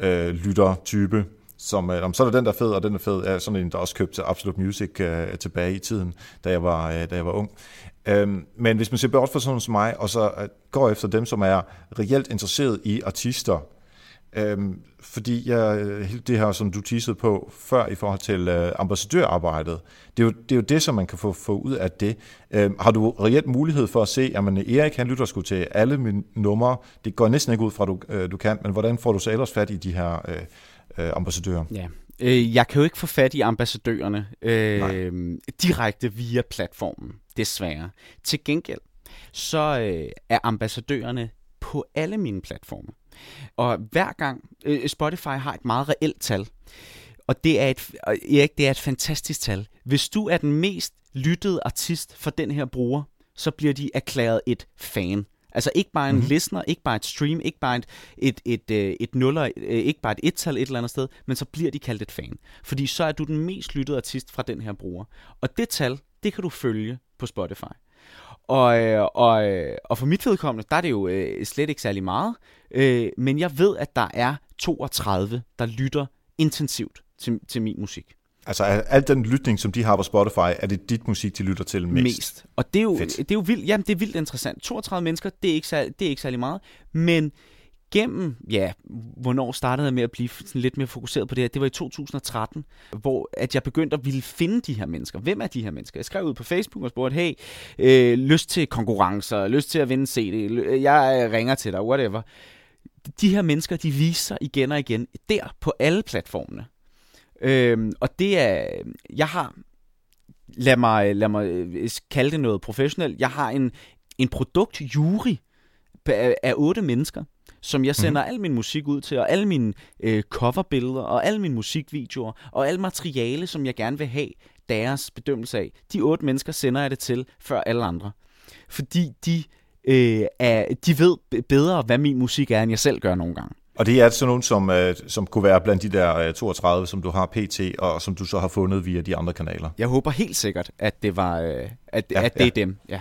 S2: øh, lytter-type, som, øh, om så er der den, der er fed, og den er fed, er sådan en, der også købte Absolute Music øh, tilbage i tiden, da jeg var, øh, da jeg var ung. Øhm, men hvis man ser bort fra sådan som mig, og så øh, går efter dem, som er reelt interesseret i artister, Øhm, fordi jeg, det her, som du teasede på før i forhold til øh, ambassadørarbejdet, det er, jo, det er jo det, som man kan få, få ud af det. Øhm, har du reelt mulighed for at se, at man, Erik han lytter sgu til alle mine numre, det går næsten ikke ud fra, at du, øh, du kan, men hvordan får du så ellers fat i de her øh, øh, ambassadører?
S1: Ja. Øh, jeg kan jo ikke få fat i ambassadørerne øh, direkte via platformen, desværre. Til gengæld, så øh, er ambassadørerne på alle mine platforme. Og hver gang øh, Spotify har et meget reelt tal, og det er et, Erik, det er et fantastisk tal. Hvis du er den mest lyttede artist for den her bruger, så bliver de erklæret et fan. Altså ikke bare en mm-hmm. listener, ikke bare et stream, ikke bare et, et, et, et, et nuller, ikke bare et et-tal et eller andet sted, men så bliver de kaldt et fan. Fordi så er du den mest lyttede artist fra den her bruger. Og det tal, det kan du følge på Spotify. Og, øh, og, øh, og for mit vedkommende, der er det jo øh, slet ikke særlig meget. Øh, men jeg ved, at der er 32, der lytter intensivt til, til min musik.
S2: Altså al den lytning, som de har på Spotify, er det dit musik, de lytter til mest? Mest.
S1: Og det er jo, det er jo vildt, jamen, det er vildt interessant. 32 mennesker, det er, ikke særlig, det er ikke særlig meget. Men gennem, ja, hvornår startede jeg med at blive sådan lidt mere fokuseret på det her? Det var i 2013, hvor at jeg begyndte at ville finde de her mennesker. Hvem er de her mennesker? Jeg skrev ud på Facebook og spurgte, hey, øh, lyst til konkurrencer, lyst til at vinde CD, jeg øh, ringer til dig, whatever. De her mennesker, de viser igen og igen der på alle platformene. Øhm, og det er, jeg har, lad mig, lad mig øh, kalde det noget professionelt, jeg har en, en produktjury øh, af otte mennesker, som jeg sender mm. al min musik ud til, og alle mine øh, coverbilleder, og alle mine musikvideoer, og alt materiale, som jeg gerne vil have deres bedømmelse af. De otte mennesker sender jeg det til, før alle andre. Fordi de, øh, er, de ved bedre, hvad min musik er, end jeg selv gør nogle gange.
S2: Og det er sådan nogen, som, øh, som kunne være blandt de der 32, øh, som du har pt, og som du så har fundet via de andre kanaler.
S1: Jeg håber helt sikkert, at det var øh, at, ja, at det ja. er dem. Ja.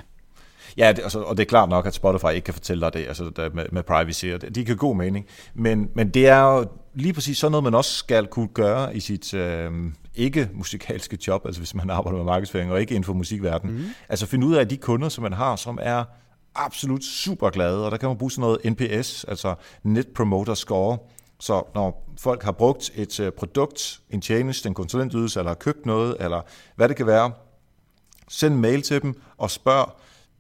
S2: Ja, det, altså, og det er klart nok, at Spotify ikke kan fortælle dig det, altså der, med, med privacy, og det, de kan god mening. Men, men det er jo lige præcis sådan noget, man også skal kunne gøre i sit øh, ikke-musikalske job, altså hvis man arbejder med markedsføring og ikke inden for musikverdenen. Mm. Altså finde ud af de kunder, som man har, som er absolut super glade, og der kan man bruge sådan noget NPS, altså Net Promoter Score, så når folk har brugt et uh, produkt, en tjeneste, en konsulentydelse, eller har købt noget, eller hvad det kan være, Send en mail til dem og spørg,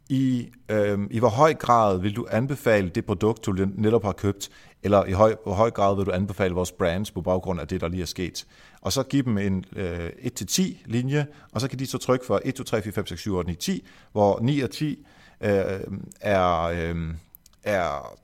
S2: i, øh, i hvor høj grad vil du anbefale det produkt, du netop har købt, eller i høj, hvor høj grad vil du anbefale vores brands på baggrund af det, der lige er sket. Og så give dem en øh, 1-10 linje, og så kan de så trykke for 1, 2, 3, 4, 5, 6, 7, 8, 9, 10, hvor 9 og 10 øh, er, øhm, øh, er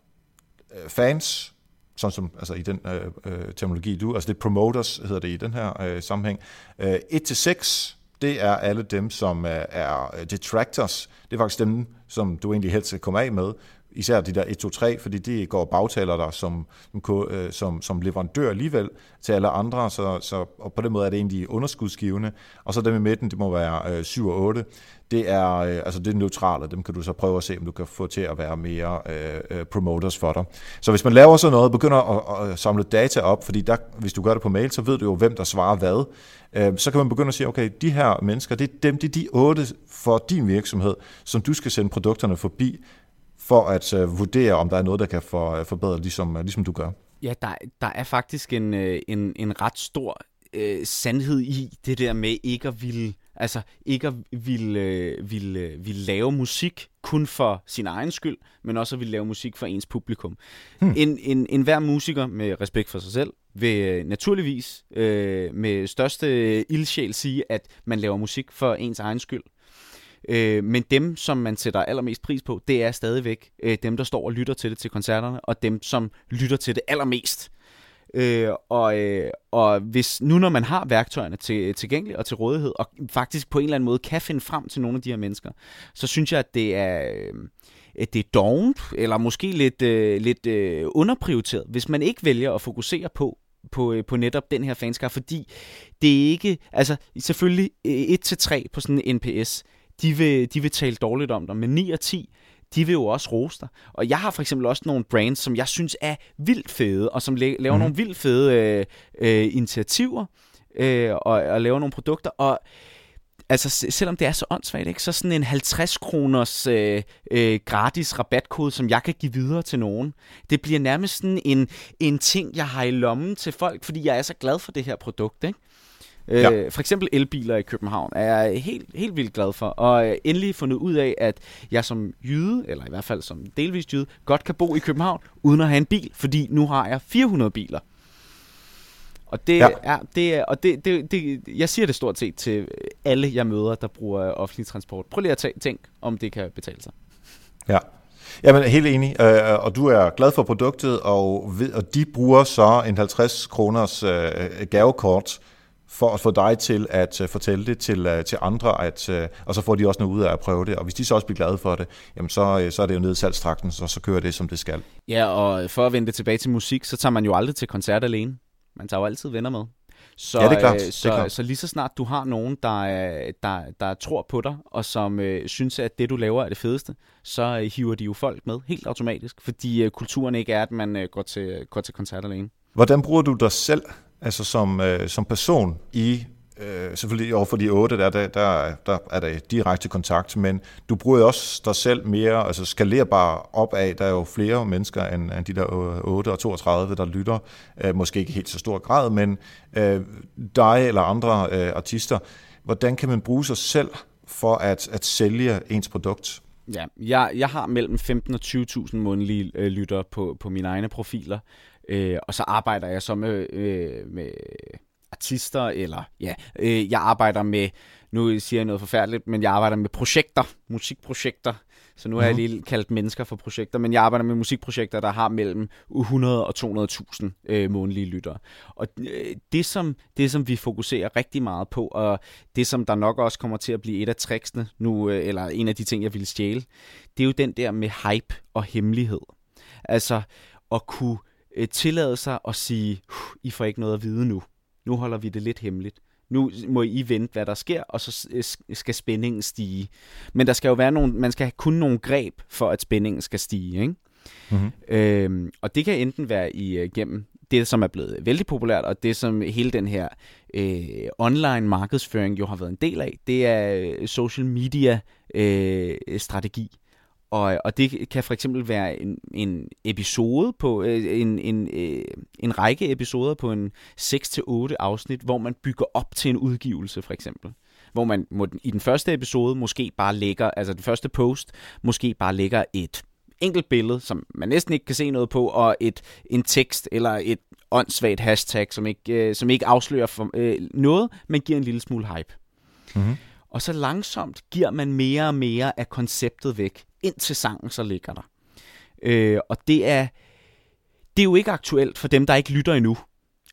S2: fans, sådan som altså i den øh, øh, terminologi du, altså det er promoters hedder det i den her øh, sammenhæng. Øh, 1-6 det er alle dem, som øh, er øh, detractors. Det er faktisk dem, som du egentlig helst skal komme af med. Især de der 1, 2, 3, fordi de går bagtaler der som, øh, som, som leverandør alligevel til alle andre, så, så, og på den måde er det egentlig underskudsgivende. Og så dem i midten, det må være øh, 7 og 8. Det er, øh, altså det er neutrale, dem kan du så prøve at se, om du kan få til at være mere øh, øh promoters for dig. Så hvis man laver sådan noget, begynder at, at samle data op, fordi der, hvis du gør det på mail, så ved du jo, hvem der svarer hvad. Øh, så kan man begynde at sige, okay, de her mennesker, det er dem, det er de otte for din virksomhed, som du skal sende produkterne forbi, for at uh, vurdere, om der er noget, der kan for, uh, forbedre, ligesom, uh, ligesom du gør.
S1: Ja, der, der er faktisk en, en, en ret stor uh, sandhed i det der med ikke at ville, altså ikke at ville, uh, ville, ville lave musik kun for sin egen skyld, men også at ville lave musik for ens publikum. Hmm. En, en, en hver musiker med respekt for sig selv vil naturligvis uh, med største ildsjæl sige, at man laver musik for ens egen skyld. Øh, men dem, som man sætter allermest pris på, det er stadigvæk øh, dem, der står og lytter til det til koncerterne, og dem, som lytter til det allermest. Øh, og, øh, og hvis nu når man har værktøjerne til, tilgængelige og til rådighed, og faktisk på en eller anden måde kan finde frem til nogle af de her mennesker, så synes jeg, at det er... Øh, det er dovent, eller måske lidt, øh, lidt øh, underprioriteret, hvis man ikke vælger at fokusere på, på, øh, på netop den her fanskar, fordi det er ikke, altså selvfølgelig øh, 1-3 på sådan en NPS, de vil, de vil tale dårligt om dig. Men 9 og 10, de vil jo også rose dig. Og jeg har for eksempel også nogle brands, som jeg synes er vildt fede, og som laver mm. nogle vildt fede øh, øh, initiativer, øh, og, og laver nogle produkter, og altså selvom det er så åndssvagt, ikke, så sådan en 50 kroners øh, øh, gratis rabatkode, som jeg kan give videre til nogen, det bliver nærmest sådan en, en ting, jeg har i lommen til folk, fordi jeg er så glad for det her produkt, ikke? Ja. Øh, for eksempel elbiler i København er jeg helt, helt vildt glad for, og øh, endelig fundet ud af, at jeg som jyde, eller i hvert fald som delvist jyde, godt kan bo i København uden at have en bil, fordi nu har jeg 400 biler. Og det ja. er, det er, og det, det, det, jeg siger det stort set til alle, jeg møder, der bruger offentlig transport. Prøv lige at tænke, om det kan betale sig.
S2: Ja. Jamen, helt enig. Øh, og du er glad for produktet, og, ved, og de bruger så en 50 kroners øh, gavekort for at få dig til at uh, fortælle det til, uh, til andre, at, uh, og så får de også noget ud af at prøve det. Og hvis de så også bliver glade for det, jamen så, så er det jo ned i salgstrakten, så, så kører det, som det skal.
S1: Ja, og for at vende tilbage til musik, så tager man jo aldrig til koncert alene. Man tager jo altid venner med. Så,
S2: ja, det er klart.
S1: Så,
S2: det er klart.
S1: så lige så snart du har nogen, der, der, der tror på dig, og som øh, synes, at det, du laver, er det fedeste, så øh, hiver de jo folk med helt automatisk, fordi øh, kulturen ikke er, at man øh, går, til, går til koncert alene.
S2: Hvordan bruger du dig selv altså som, øh, som person i øh, selvfølgelig over for de otte, der, der, der, der er der direkte kontakt, men du bruger jo også dig selv mere, altså skalerbar op af, der er jo flere mennesker end, end de der 8 og 32, der lytter, øh, måske ikke helt så stor grad, men øh, dig eller andre øh, artister, hvordan kan man bruge sig selv for at, at sælge ens produkt?
S1: Ja, jeg, jeg har mellem 15 og 20.000 månedlige øh, lyttere på, på mine egne profiler, Øh, og så arbejder jeg så med, øh, med artister, eller ja, øh, jeg arbejder med, nu siger jeg noget forfærdeligt, men jeg arbejder med projekter, musikprojekter. Så nu har jeg mhm. lige kaldt mennesker for projekter, men jeg arbejder med musikprojekter, der har mellem 100 og 200.000 øh, månedlige lyttere. Og øh, det, som, det, som vi fokuserer rigtig meget på, og det, som der nok også kommer til at blive et af tricksene nu, øh, eller en af de ting, jeg vil stjæle, det er jo den der med hype og hemmelighed. Altså at kunne øh, tillade sig at sige, I får ikke noget at vide nu. Nu holder vi det lidt hemmeligt. Nu må I vente, hvad der sker, og så øh, skal spændingen stige. Men der skal jo være nogle, man skal have kun nogle greb, for at spændingen skal stige. Ikke? Mm-hmm. Øhm, og det kan enten være igennem øh, det, som er blevet vældig populært, og det, som hele den her øh, online markedsføring jo har været en del af, det er øh, social media øh, strategi. Og, og det kan for eksempel være en, en episode på øh, en, en, øh, en række episoder på en 6-8 afsnit, hvor man bygger op til en udgivelse for eksempel. hvor man i den første episode måske bare lægger, altså den første post, måske bare lægger et enkelt billede, som man næsten ikke kan se noget på, og et en tekst eller et åndssvagt hashtag, som ikke, øh, som ikke afslører for, øh, noget, men giver en lille smule hype. Mm-hmm. Og så langsomt giver man mere og mere af konceptet væk, indtil sangen så ligger der. Øh, og det er, det er jo ikke aktuelt for dem, der ikke lytter endnu.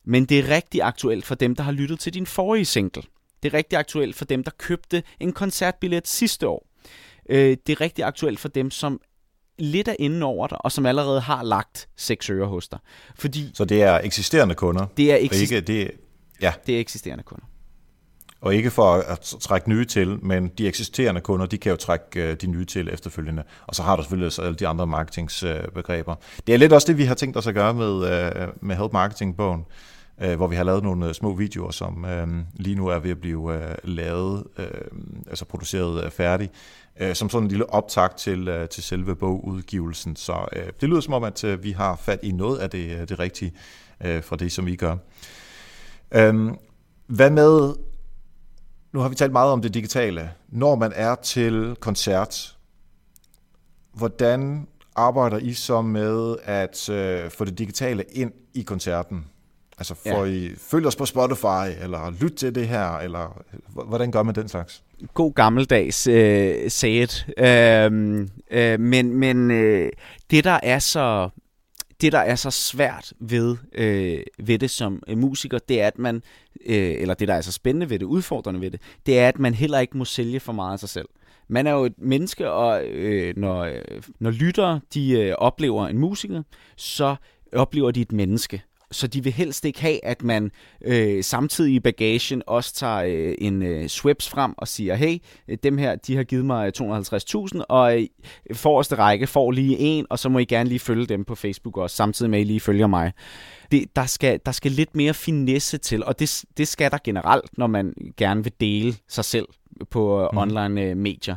S1: Men det er rigtig aktuelt for dem, der har lyttet til din forrige single. Det er rigtig aktuelt for dem, der købte en koncertbillet sidste år. Øh, det er rigtig aktuelt for dem, som lidt er inde over dig, og som allerede har lagt seks øre hos dig. Fordi
S2: Så det er eksisterende kunder?
S1: Det er, eksist-
S2: ikke, det,
S1: ja. det er eksisterende kunder.
S2: Og ikke for at trække nye til, men de eksisterende kunder, de kan jo trække øh, de nye til efterfølgende. Og så har du selvfølgelig også alle de andre marketingsbegreber. Det er lidt også det, vi har tænkt os at gøre med, øh, med Help Marketing-bogen, øh, hvor vi har lavet nogle små videoer, som lige nu er ved at blive lavet, altså produceret færdig, som sådan en lille optag til, til selve bogudgivelsen. Så det lyder som om, at vi har fat i noget af det, det rigtige fra det, som I gør. Øhm, hvad med nu har vi talt meget om det digitale. Når man er til koncert, hvordan arbejder I så med at øh, få det digitale ind i koncerten? Altså får ja. I følge os på Spotify, eller lyt til det her, eller hvordan gør man den slags?
S1: God gammeldags øh, sagde øh, øh, men men øh, det der er så det, der er så svært ved, øh, ved det som øh, musiker, det er, at man, øh, eller det, der er så spændende ved det, udfordrende ved det, det er, at man heller ikke må sælge for meget af sig selv. Man er jo et menneske, og øh, når, øh, når lyttere de øh, oplever en musiker, så oplever de et menneske så de vil helst ikke have, at man øh, samtidig i bagagen også tager øh, en øh, Swips frem og siger, hey, dem her, de har givet mig 250.000, og øh, forreste række får lige en, og så må I gerne lige følge dem på Facebook også, samtidig med, at I lige følger mig. Det, der, skal, der skal lidt mere finesse til, og det, det skal der generelt, når man gerne vil dele sig selv på øh, mm. online øh, medier.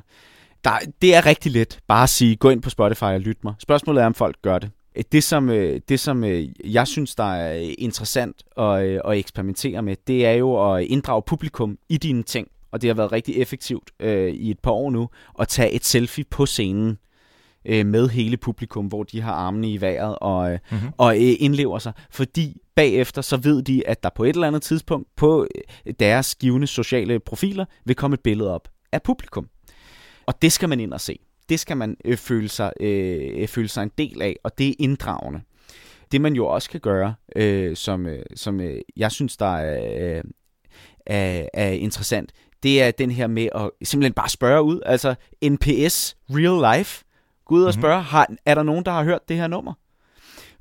S1: Der, det er rigtig let bare at sige, gå ind på Spotify og lyt mig. Spørgsmålet er, om folk gør det. Det som, øh, det, som øh, jeg synes, der er interessant at, øh, at eksperimentere med, det er jo at inddrage publikum i dine ting. Og det har været rigtig effektivt øh, i et par år nu, at tage et selfie på scenen øh, med hele publikum, hvor de har armene i vejret og, mm-hmm. og øh, indlever sig. Fordi bagefter så ved de, at der på et eller andet tidspunkt på deres givende sociale profiler vil komme et billede op af publikum. Og det skal man ind og se det skal man øh, føle, sig, øh, føle sig en del af, og det er inddragende. Det man jo også kan gøre, øh, som, øh, som øh, jeg synes, der er, øh, er, er interessant, det er den her med at simpelthen bare spørge ud. Altså NPS, real life. Gå ud og mhm. spørge, har, er der nogen, der har hørt det her nummer?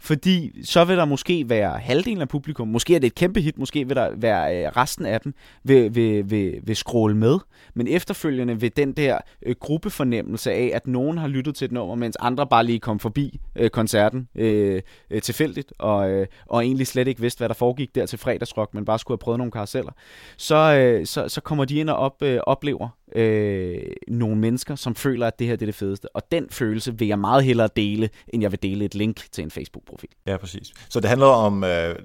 S1: Fordi så vil der måske være halvdelen af publikum, måske er det et kæmpe hit, måske vil der være øh, resten af dem, vil, vil, vil, vil scrolle med. Men efterfølgende vil den der øh, gruppefornemmelse af, at nogen har lyttet til et nummer, mens andre bare lige kom forbi øh, koncerten øh, øh, tilfældigt, og, øh, og egentlig slet ikke vidste, hvad der foregik der til fredagsrock, men bare skulle have prøvet nogle karuseller, så, øh, så, så kommer de ind og op, øh, oplever øh, nogle mennesker, som føler, at det her det er det fedeste. Og den følelse vil jeg meget hellere dele, end jeg vil dele et link til en Facebook-profil.
S2: Ja, præcis. Så det handler om øh,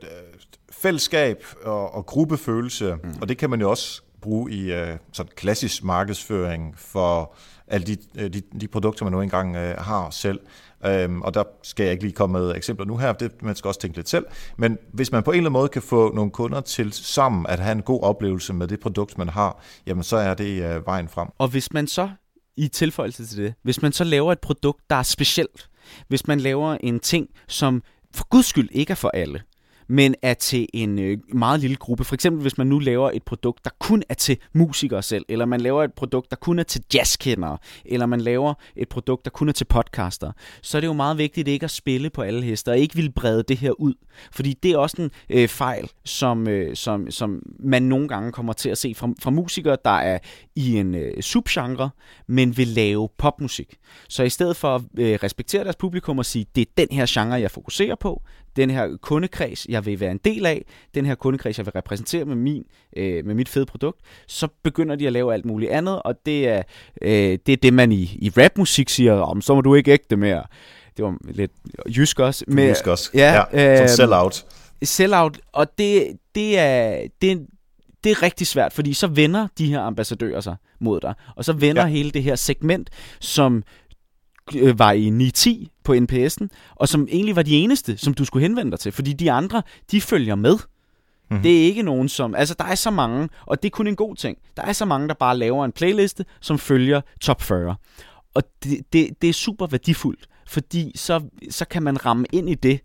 S2: fællesskab og, og gruppefølelse, mm. og det kan man jo også bruge i øh, sådan klassisk markedsføring for alle de, øh, de, de produkter, man nu engang øh, har selv. Øhm, og der skal jeg ikke lige komme med eksempler nu her, det, man skal også tænke lidt selv. Men hvis man på en eller anden måde kan få nogle kunder til sammen at have en god oplevelse med det produkt, man har, jamen så er det øh, vejen frem.
S1: Og hvis man så, i tilføjelse til det, hvis man så laver et produkt, der er specielt, hvis man laver en ting, som for guds skyld ikke er for alle, men er til en øh, meget lille gruppe. For eksempel hvis man nu laver et produkt, der kun er til musikere selv, eller man laver et produkt, der kun er til jazzkendere, eller man laver et produkt, der kun er til podcaster, så er det jo meget vigtigt ikke at spille på alle hester, og ikke vil brede det her ud. Fordi det er også en øh, fejl, som, øh, som, som man nogle gange kommer til at se fra, fra musikere, der er i en øh, subgenre, men vil lave popmusik. Så i stedet for at øh, respektere deres publikum og sige, det er den her genre, jeg fokuserer på, den her kundekreds, jeg vil være en del af, den her kundekreds, jeg vil repræsentere med, min, øh, med mit fede produkt, så begynder de at lave alt muligt andet, og det er, øh, det, er det, man i, i rapmusik siger, om så må du ikke ægte mere. Det var lidt jysk også.
S2: Med, jysk også, ja. ja som øh, sell-out.
S1: Sell-out, og det, det, er, det, det er rigtig svært, fordi så vender de her ambassadører sig mod dig, og så vender ja. hele det her segment, som øh, var i 9-10 på NPS'en, og som egentlig var de eneste, som du skulle henvende dig til, fordi de andre, de følger med. Mm-hmm. Det er ikke nogen som... Altså, der er så mange, og det er kun en god ting. Der er så mange, der bare laver en playliste, som følger top 40. Og det, det, det er super værdifuldt, fordi så, så kan man ramme ind i det,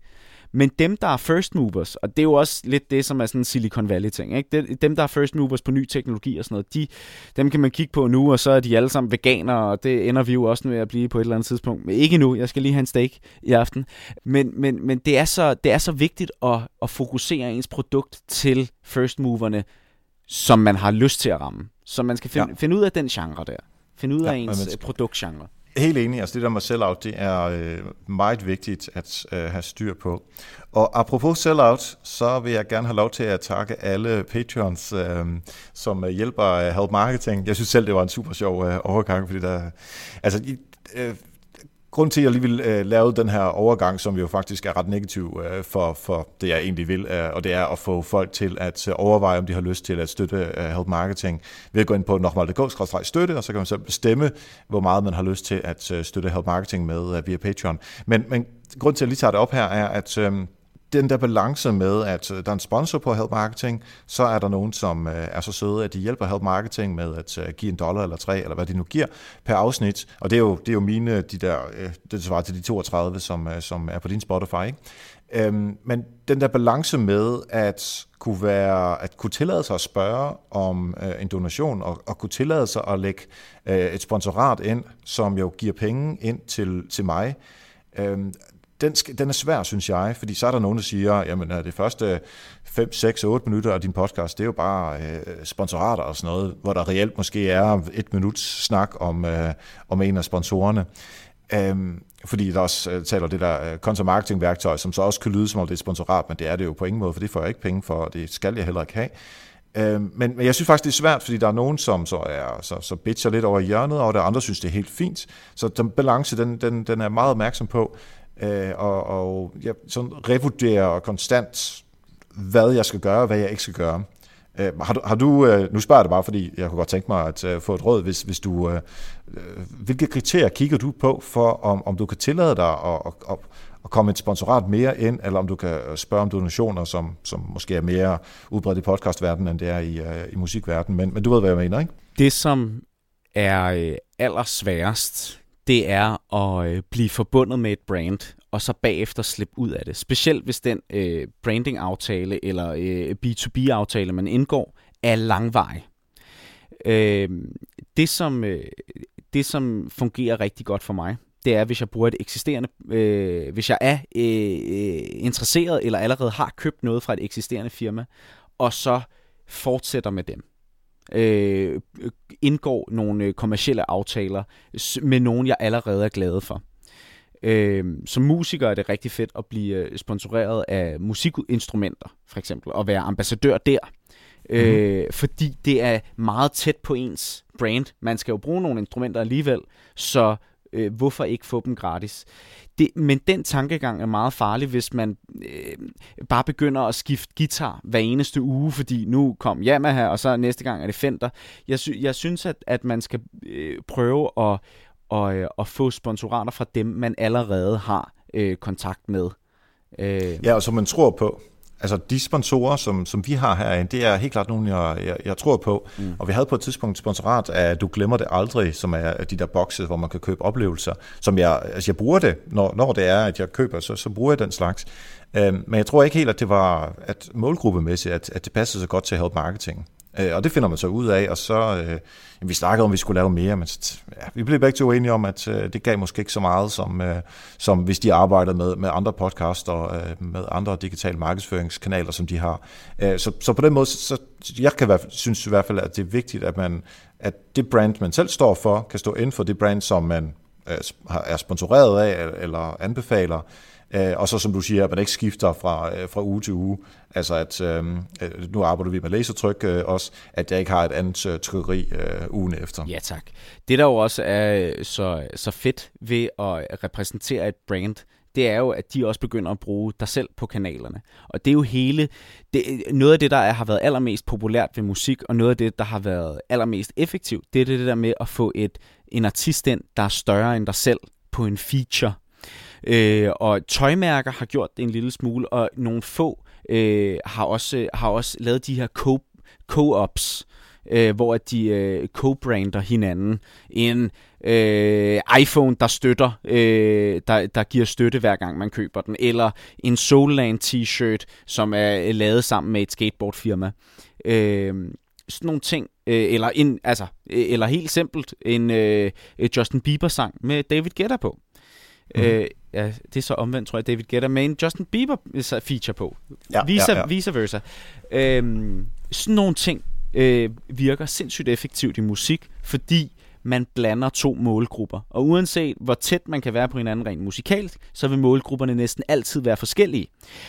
S1: men dem, der er first movers, og det er jo også lidt det, som er sådan en Silicon Valley-ting, ikke? dem, der er first movers på ny teknologi og sådan noget, de, dem kan man kigge på nu, og så er de alle sammen veganere, og det ender vi jo også med at blive på et eller andet tidspunkt. Men ikke nu, jeg skal lige have en steak i aften. Men, men, men det, er så, det er så vigtigt at, at fokusere ens produkt til first moverne, som man har lyst til at ramme. Så man skal finde, ja. finde ud af den genre der. Finde ud ja, af ens skal... produktgenre.
S2: Helt enig. Altså det der med sellout, det er øh, meget vigtigt at øh, have styr på. Og apropos sellout, så vil jeg gerne have lov til at takke alle patrons, øh, som øh, hjælper øh, Help Marketing. Jeg synes selv, det var en super sjov øh, overgang, fordi der... Altså, øh, grund til, at jeg lige vil øh, lave den her overgang, som jo faktisk er ret negativ øh, for, for det, jeg egentlig vil, øh, og det er at få folk til at øh, overveje, om de har lyst til at støtte øh, Help Marketing ved at gå ind på nokmal.dk støtte, og så kan man så bestemme, hvor meget man har lyst til at øh, støtte Help Marketing med øh, via Patreon. Men, men grund til, at jeg lige tager det op her, er, at øh, den der balance med, at øh, der er en sponsor på Help Marketing, så er der nogen, som øh, er så søde, at de hjælper Help Marketing med at øh, give en dollar eller tre, eller hvad de nu giver per afsnit. Og det er jo, det er jo mine, de der, det svarer til de 32, som, som er på din Spotify. Ikke? Øhm, men den der balance med at kunne være, at kunne tillade sig at spørge om øh, en donation, og, og kunne tillade sig at lægge øh, et sponsorat ind, som jo giver penge ind til, til mig, øhm, den, den er svær, synes jeg, fordi så er der nogen, der siger, jamen det første 5, 6, 8 minutter af din podcast, det er jo bare øh, sponsorater og sådan noget, hvor der reelt måske er et minuts snak om, øh, om en af sponsorerne. Øhm, fordi der også øh, taler det der øh, content værktøj, som så også kan lyde som om det er sponsorat, men det er det jo på ingen måde, for det får jeg ikke penge for, og det skal jeg heller ikke have. Øhm, men, men jeg synes faktisk, det er svært, fordi der er nogen, som så, er, så, så bitcher lidt over hjørnet, og der andre, synes, det er helt fint. Så den balance, den, den, den er meget opmærksom på øh, og, og jeg sådan revurderer konstant, hvad jeg skal gøre, og hvad jeg ikke skal gøre. Øh, har du, har du øh, nu spørger jeg dig bare, fordi jeg kunne godt tænke mig at øh, få et råd, hvis, hvis du, øh, øh, hvilke kriterier kigger du på for, om, om du kan tillade dig at, at, at, at komme et sponsorat mere ind, eller om du kan spørge om donationer, som, som måske er mere udbredt i podcastverdenen, end det er i, øh, i musikverdenen, men, men du ved, hvad jeg mener, ikke?
S1: Det, som er øh, allersværest det er at øh, blive forbundet med et brand, og så bagefter slippe ud af det. Specielt hvis den øh, branding-aftale eller øh, B2B-aftale, man indgår, er langvarig. Øh, det, som, øh, det, som fungerer rigtig godt for mig, det er, hvis jeg bruger et eksisterende, øh, hvis jeg er øh, øh interesseret eller allerede har købt noget fra et eksisterende firma, og så fortsætter med dem øh, indgår nogle øh, kommercielle aftaler med nogen, jeg allerede er glad for. Øh, som musiker er det rigtig fedt at blive øh, sponsoreret af musikinstrumenter, for eksempel, og være ambassadør der. Mm-hmm. Øh, fordi det er meget tæt på ens brand. Man skal jo bruge nogle instrumenter alligevel, så øh, hvorfor ikke få dem gratis? Det, men den tankegang er meget farlig, hvis man øh, bare begynder at skifte guitar hver eneste uge, fordi nu kom Yamaha, og så næste gang er det Fender. Jeg, sy- jeg synes, at, at man skal øh, prøve at, og, øh, at få sponsorater fra dem, man allerede har øh, kontakt med.
S2: Øh. Ja, og som man tror på altså de sponsorer, som, som vi har herinde, det er helt klart nogen, jeg, jeg, jeg tror på. Mm. Og vi havde på et tidspunkt sponsorat af Du glemmer det aldrig, som er de der bokse, hvor man kan købe oplevelser, som jeg, altså jeg bruger det, når, når det er, at jeg køber, så, så bruger jeg den slags. Øhm, men jeg tror ikke helt, at det var at målgruppemæssigt, at, at det passede så godt til help marketing. Øh, og det finder man så ud af, og så, øh, vi snakkede om, at vi skulle lave mere, men ja, vi blev begge to enige om, at øh, det gav måske ikke så meget, som, øh, som hvis de arbejdede med, med andre podcaster, øh, med andre digitale markedsføringskanaler, som de har. Øh, så, så på den måde, så, jeg kan være, synes i hvert fald, at det er vigtigt, at, man, at det brand, man selv står for, kan stå inden for det brand, som man øh, er sponsoreret af eller anbefaler, Øh, og så som du siger, at man ikke skifter fra, øh, fra uge til uge. Altså at øhm, øh, nu arbejder vi med lasertryk øh, også, at jeg ikke har et andet øh, trykkeri øh, ugen efter.
S1: Ja tak. Det der jo også er øh, så, så fedt ved at øh, repræsentere et brand, det er jo, at de også begynder at bruge dig selv på kanalerne. Og det er jo hele, det, noget af det, der er, har været allermest populært ved musik, og noget af det, der har været allermest effektivt, det er det der med at få et, en artist ind, der er større end dig selv på en feature. Øh, og tøjmærker har gjort det en lille smule, og nogle få øh, har, også, har også lavet de her co- co-ops, øh, hvor de øh, co-brander hinanden. En øh, iPhone, der støtter, øh, der, der giver støtte hver gang man køber den, eller en Soulland t-shirt, som er lavet sammen med et skateboardfirma. Øh, sådan nogle ting, øh, eller, en, altså, øh, eller helt simpelt en øh, Justin Bieber-sang med David Guetta på. Mm. Øh, ja, det er så omvendt, tror jeg, David Guetta med en Justin Bieber feature på. Ja, vice, ja, ja. vice versa. Øh, sådan nogle ting øh, virker sindssygt effektivt i musik, fordi man blander to målgrupper. Og uanset hvor tæt man kan være på hinanden rent musikalt, så vil målgrupperne næsten altid være forskellige.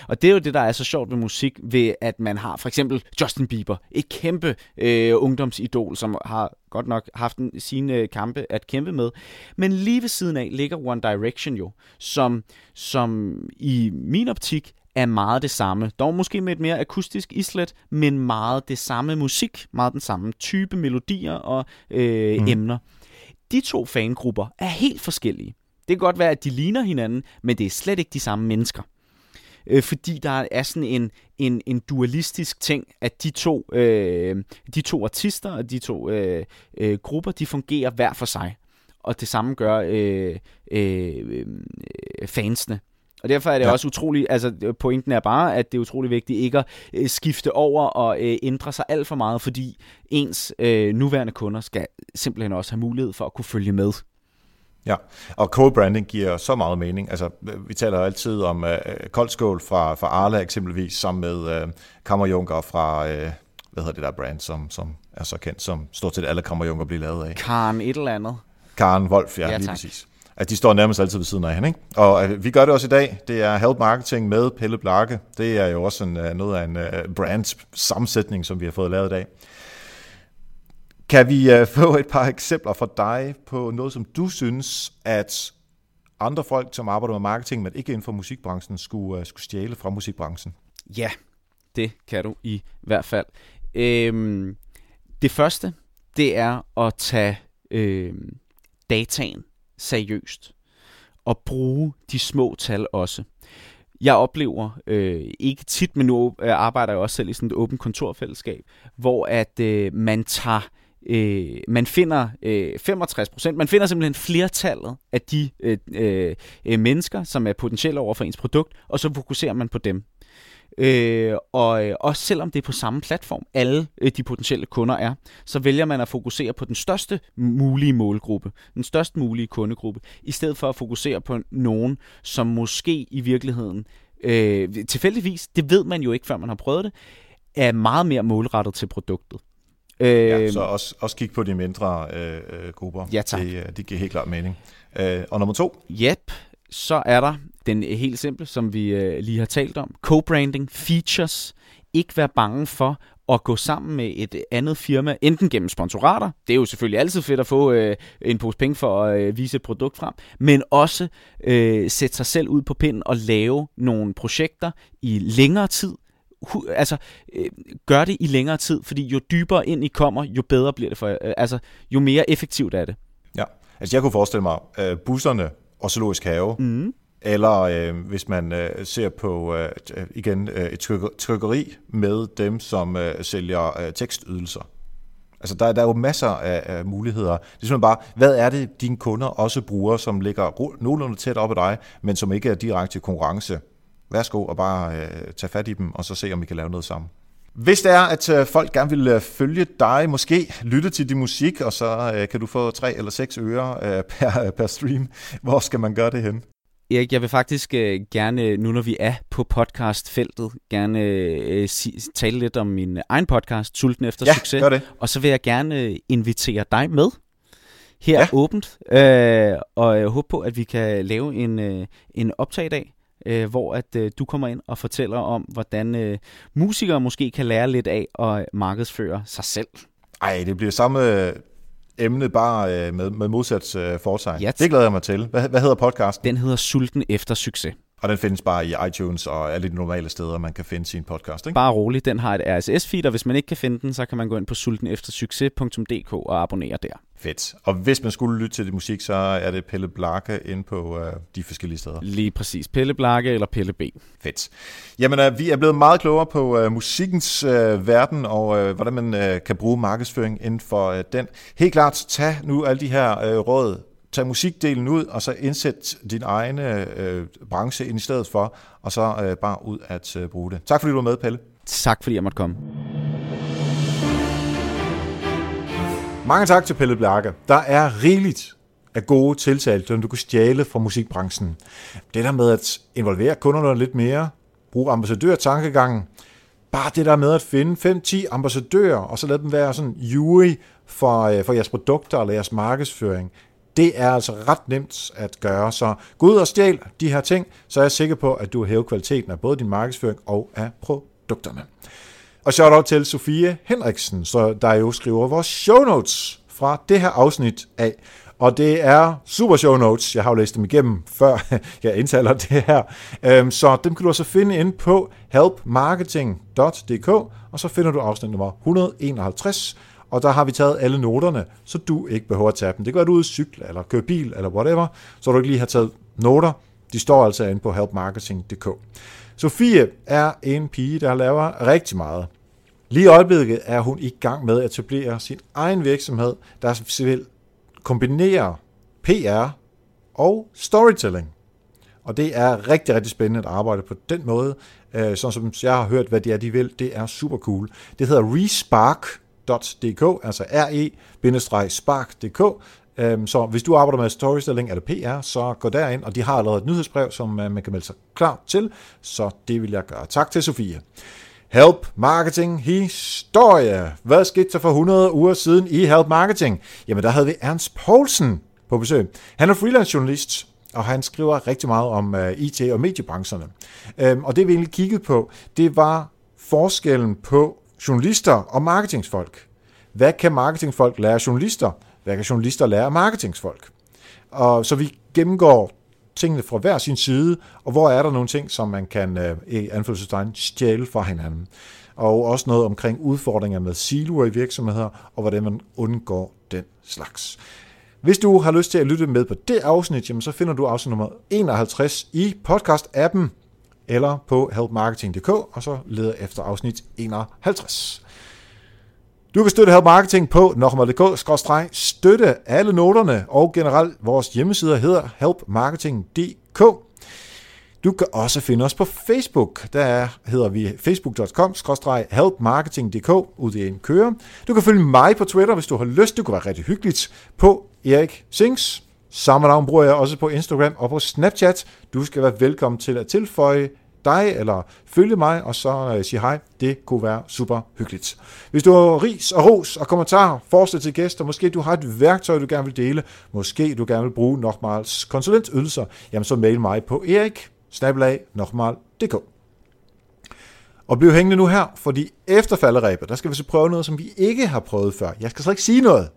S1: Og det er jo det, der er så sjovt ved musik, ved at man har for eksempel Justin Bieber, et kæmpe øh, ungdomsidol, som har godt nok haft en, sine øh, kampe at kæmpe med. Men lige ved siden af ligger One Direction jo, som, som i min optik er meget det samme. Dog måske med et mere akustisk islet, men meget det samme musik, meget den samme type melodier og øh, mm. emner. De to fangrupper er helt forskellige. Det kan godt være, at de ligner hinanden, men det er slet ikke de samme mennesker. Øh, fordi der er sådan en, en, en dualistisk ting, at de to, øh, de to artister og de to øh, øh, grupper, de fungerer hver for sig. Og det samme gør øh, øh, øh, fansene. Og derfor er det ja. også utroligt, altså pointen er bare, at det er utrolig vigtigt ikke at øh, skifte over og øh, ændre sig alt for meget, fordi ens øh, nuværende kunder skal simpelthen også have mulighed for at kunne følge med.
S2: Ja, og co-branding giver så meget mening. Altså, vi taler altid om uh, koldskål fra, fra Arla eksempelvis, sammen med uh, Kammerjunker fra, uh, hvad hedder det der brand, som, som er så kendt, som stort set alle Kammerjunker bliver lavet af.
S1: Karen et eller andet.
S2: Karen Wolf, ja, ja lige præcis at de står nærmest altid ved siden af hende. Ikke? Og øh, vi gør det også i dag. Det er Help Marketing med Pelle Blakke. Det er jo også en, øh, noget af en uh, brand sammensætning, som vi har fået lavet i dag. Kan vi få et par eksempler fra dig på noget, som du synes, at andre folk, som arbejder med marketing, men ikke inden for musikbranchen, skulle, skulle stjæle fra musikbranchen?
S1: Ja, det kan du i hvert fald. Øhm, det første, det er at tage øhm, dataen seriøst og bruge de små tal også. Jeg oplever øh, ikke tit, men nu øh, arbejder jeg også selv i sådan et åbent kontorfællesskab, hvor at øh, man tager øh, man finder øh, 65 procent, man finder simpelthen flertallet af de øh, øh, øh, mennesker, som er potentielle over for ens produkt, og så fokuserer man på dem. Øh, og øh, også selvom det er på samme platform, alle øh, de potentielle kunder er, så vælger man at fokusere på den største mulige målgruppe, den største mulige kundegruppe, i stedet for at fokusere på nogen, som måske i virkeligheden, øh, tilfældigvis, det ved man jo ikke, før man har prøvet det, er meget mere målrettet til produktet.
S2: Øh, ja, så også, også kig på de mindre øh, øh grupper.
S1: Ja, tak.
S2: Det, det giver helt klart mening. Øh, og nummer to?
S1: Yep, så er der den helt simple, som vi øh, lige har talt om. Co-branding, features. Ikke være bange for at gå sammen med et andet firma, enten gennem sponsorater, det er jo selvfølgelig altid fedt at få øh, en pose penge for at øh, vise et produkt frem, men også øh, sætte sig selv ud på pinden og lave nogle projekter i længere tid, altså øh, gør det i længere tid, fordi jo dybere ind I kommer, jo bedre bliver det for øh, altså jo mere effektivt er det.
S2: Ja, altså jeg kunne forestille mig, øh, busserne og Zoologisk Have, mm. eller øh, hvis man øh, ser på øh, igen øh, et trykkeri med dem, som øh, sælger øh, tekstydelser. Altså der, der er jo masser af, af muligheder. Det er simpelthen bare, hvad er det, dine kunder også bruger, som ligger nogenlunde tæt op ad dig, men som ikke er direkte konkurrence? Værsgo og bare øh, tage fat i dem, og så se, om vi kan lave noget sammen. Hvis det er, at øh, folk gerne vil øh, følge dig, måske lytte til din musik, og så øh, kan du få tre eller seks øre per, per stream, hvor skal man gøre det hen?
S1: Erik, jeg vil faktisk øh, gerne, nu når vi er på podcastfeltet, gerne øh, si, tale lidt om min egen podcast, Sulten efter
S2: ja,
S1: succes.
S2: Gør det.
S1: Og så vil jeg gerne invitere dig med her ja. åbent, øh, og jeg håber på, at vi kan lave en, øh, en optag i dag, øh, hvor at øh, du kommer ind og fortæller om, hvordan øh, musikere måske kan lære lidt af at markedsføre sig selv.
S2: Ej, det bliver samme emne bare øh, med, med modsat øh, foretegn.
S1: Ja.
S2: Det glæder jeg mig til. Hvad, hvad hedder podcasten?
S1: Den hedder Sulten efter succes.
S2: Og den findes bare i iTunes og alle de normale steder, man kan finde sin podcast, ikke?
S1: Bare rolig, den har et RSS-feed, og hvis man ikke kan finde den, så kan man gå ind på sulteneftersucces.dk og abonnere der.
S2: Fedt. Og hvis man skulle lytte til det musik, så er det Pelle Blakke inde på øh, de forskellige steder.
S1: Lige præcis. Pelle Blakke eller Pelle B.
S2: Fedt. Jamen, øh, vi er blevet meget klogere på øh, musikkens øh, verden, og øh, hvordan man øh, kan bruge markedsføring inden for øh, den. Helt klart, tag nu alle de her øh, råd, tag musikdelen ud, og så indsæt din egen øh, branche ind i stedet for, og så øh, bare ud at øh, bruge det. Tak fordi du var med, Pelle.
S1: Tak fordi jeg måtte komme.
S2: Mange tak til Pelle Blarke. Der er rigeligt af gode tiltag, som du kan stjæle fra musikbranchen. Det der med at involvere kunderne lidt mere, bruge ambassadør-tankegangen, bare det der med at finde 5-10 ambassadører, og så lade dem være sådan jury for, øh, for jeres produkter eller jeres markedsføring, det er altså ret nemt at gøre. Så gå ud og stjæl de her ting, så er jeg sikker på, at du har hævet kvaliteten af både din markedsføring og af produkterne. Og shout out til Sofie Henriksen, så der jo skriver vores show notes fra det her afsnit af. Og det er super show notes. Jeg har jo læst dem igennem, før jeg indtaler det her. Øhm, så dem kan du også finde ind på helpmarketing.dk, og så finder du afsnit nummer 151. Og der har vi taget alle noterne, så du ikke behøver at tage dem. Det kan være, du er ude at cykle, eller køre bil, eller whatever, så du ikke lige har taget noter. De står altså inde på helpmarketing.dk. Sofie er en pige, der laver rigtig meget. Lige i øjeblikket er hun i gang med at etablere sin egen virksomhed, der vil kombinere PR og storytelling. Og det er rigtig, rigtig spændende at arbejde på den måde. Øh, sådan som jeg har hørt, hvad det er, de vil, det er super cool. Det hedder Respark, respark.dk, altså re-spark.dk. Øhm, så hvis du arbejder med storytelling eller PR, så gå derind, og de har allerede et nyhedsbrev, som øh, man kan melde sig klar til, så det vil jeg gøre. Tak til Sofie. Help Marketing Historie. Hvad skete der for 100 uger siden i Help Marketing? Jamen, der havde vi Ernst Poulsen på besøg. Han er freelance journalist, og han skriver rigtig meget om øh, IT og mediebrancherne. Um, og det vi egentlig kiggede på, det var forskellen på journalister og marketingsfolk. Hvad kan marketingfolk lære journalister? Hvad kan journalister lære marketingsfolk? Og så vi gennemgår tingene fra hver sin side, og hvor er der nogle ting, som man kan øh, i anførselstegn stjæle fra hinanden. Og også noget omkring udfordringer med siloer i virksomheder, og hvordan man undgår den slags. Hvis du har lyst til at lytte med på det afsnit, jamen så finder du afsnit nummer 51 i podcast-appen, eller på helpmarketing.dk, og så leder efter afsnit 51. Du kan støtte Help Marketing på nokmal.dk-støtte alle noterne, og generelt vores hjemmesider hedder helpmarketing.dk. Du kan også finde os på Facebook. Der hedder vi facebook.com-helpmarketing.dk ud i en køre. Du kan følge mig på Twitter, hvis du har lyst. Det kunne være rigtig hyggeligt. På Erik Sings. Samme navn bruger jeg også på Instagram og på Snapchat. Du skal være velkommen til at tilføje dig, eller følge mig, og så øh, sige hej. Det kunne være super hyggeligt. Hvis du har ris og ros og kommentarer, forslag til gæster, måske du har et værktøj, du gerne vil dele, måske du gerne vil bruge Nokmals konsulentydelser, jamen så mail mig på erik Og bliv hængende nu her, fordi efter falderæbet, der skal vi så prøve noget, som vi ikke har prøvet før. Jeg skal slet ikke sige noget.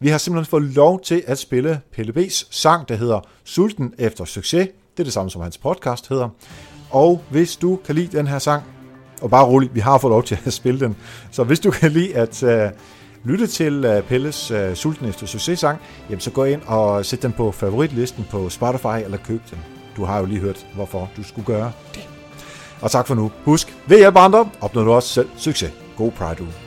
S2: Vi har simpelthen fået lov til at spille Pelle B's sang, der hedder Sulten efter succes. Det er det samme, som hans podcast hedder. Og hvis du kan lide den her sang, og bare roligt, vi har fået lov til at spille den, så hvis du kan lide at uh, lytte til uh, Pelles øh, uh, Sulten efter succes-sang, jamen så gå ind og sæt den på favoritlisten på Spotify eller køb den. Du har jo lige hørt, hvorfor du skulle gøre det. Og tak for nu. Husk, ved hjælp andre, opnår du også selv succes. God Pride uge.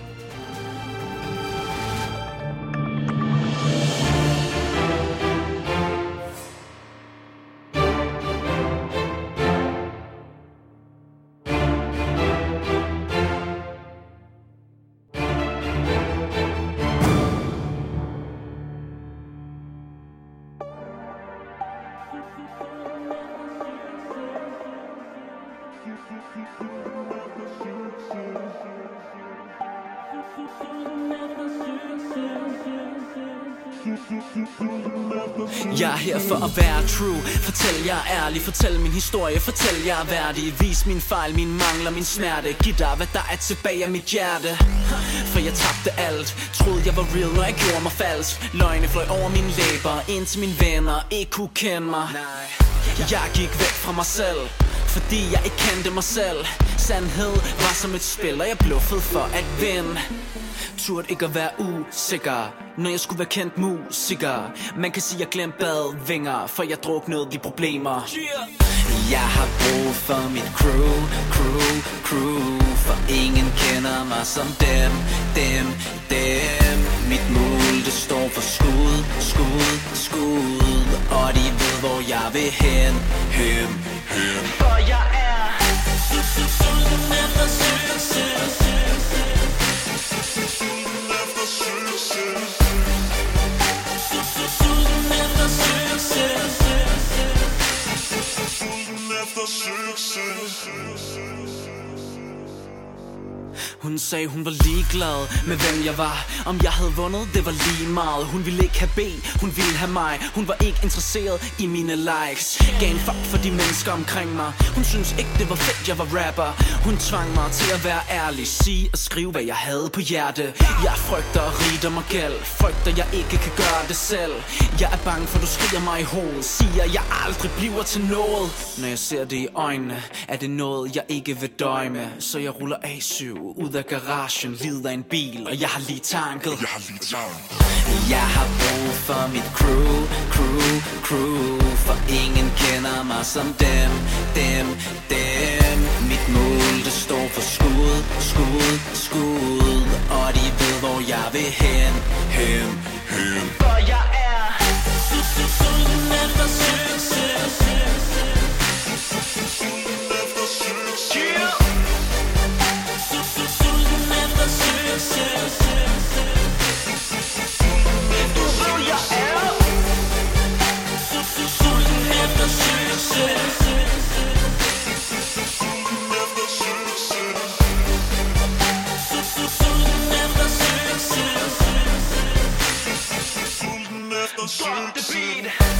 S1: Historie jeg er værdig. Vis min fejl, min mangler, min smerte. Giv dig hvad der er tilbage af mit hjerte. For jeg tabte alt. Troede jeg var real, når jeg gjorde mig falsk. Løgne fløj over mine læber Indtil mine venner. Ikke kunne kende mig. Jeg gik væk fra mig selv fordi jeg ikke kendte mig selv. Sandhed var som et spil Og jeg bluffede for at vinde. Turde ikke at være usikker Når jeg skulle være kendt musiker. Man kan sige jeg glemte badvinger For jeg druknede de problemer. Jeg har brug for mit crew, crew, crew For ingen kender mig som dem, dem, dem Mit mål det står for skud, skud, skud Og de ved hvor jeg vil hen, hen, hen For jeg er Sulten efter succes Sulten efter succes Sulten efter succes efter success Hun sagde hun var ligeglad med hvem jeg var. Om jeg havde vundet, det var lige meget. Hun ville ikke have B, hun ville have mig. Hun var ikke interesseret i mine likes. Gav en fuck for de mennesker omkring mig. Hun synes ikke det var fedt, jeg var rapper. Hun tvang mig til at være ærlig. Sige og skrive hvad jeg havde på hjerte. Jeg frygter rigdom og gæld. Frygter jeg ikke kan gøre det selv. Jeg er bange for du skriger mig i hovedet Siger jeg aldrig bliver til noget. Når jeg ser det i øjnene Er det noget jeg ikke vil døje med. Så jeg ruller A7 ud af garagen. Lider en bil og jeg har lige tanket. Jeg har lige tanket. Jeg har brug for mit crew, crew, crew. For ingen kender mig som dem, dem, dem. Mit mål det står for skud, skud, skud. Og de ved hvor jeg vil hen, hen, hen For jeg er Drop the beat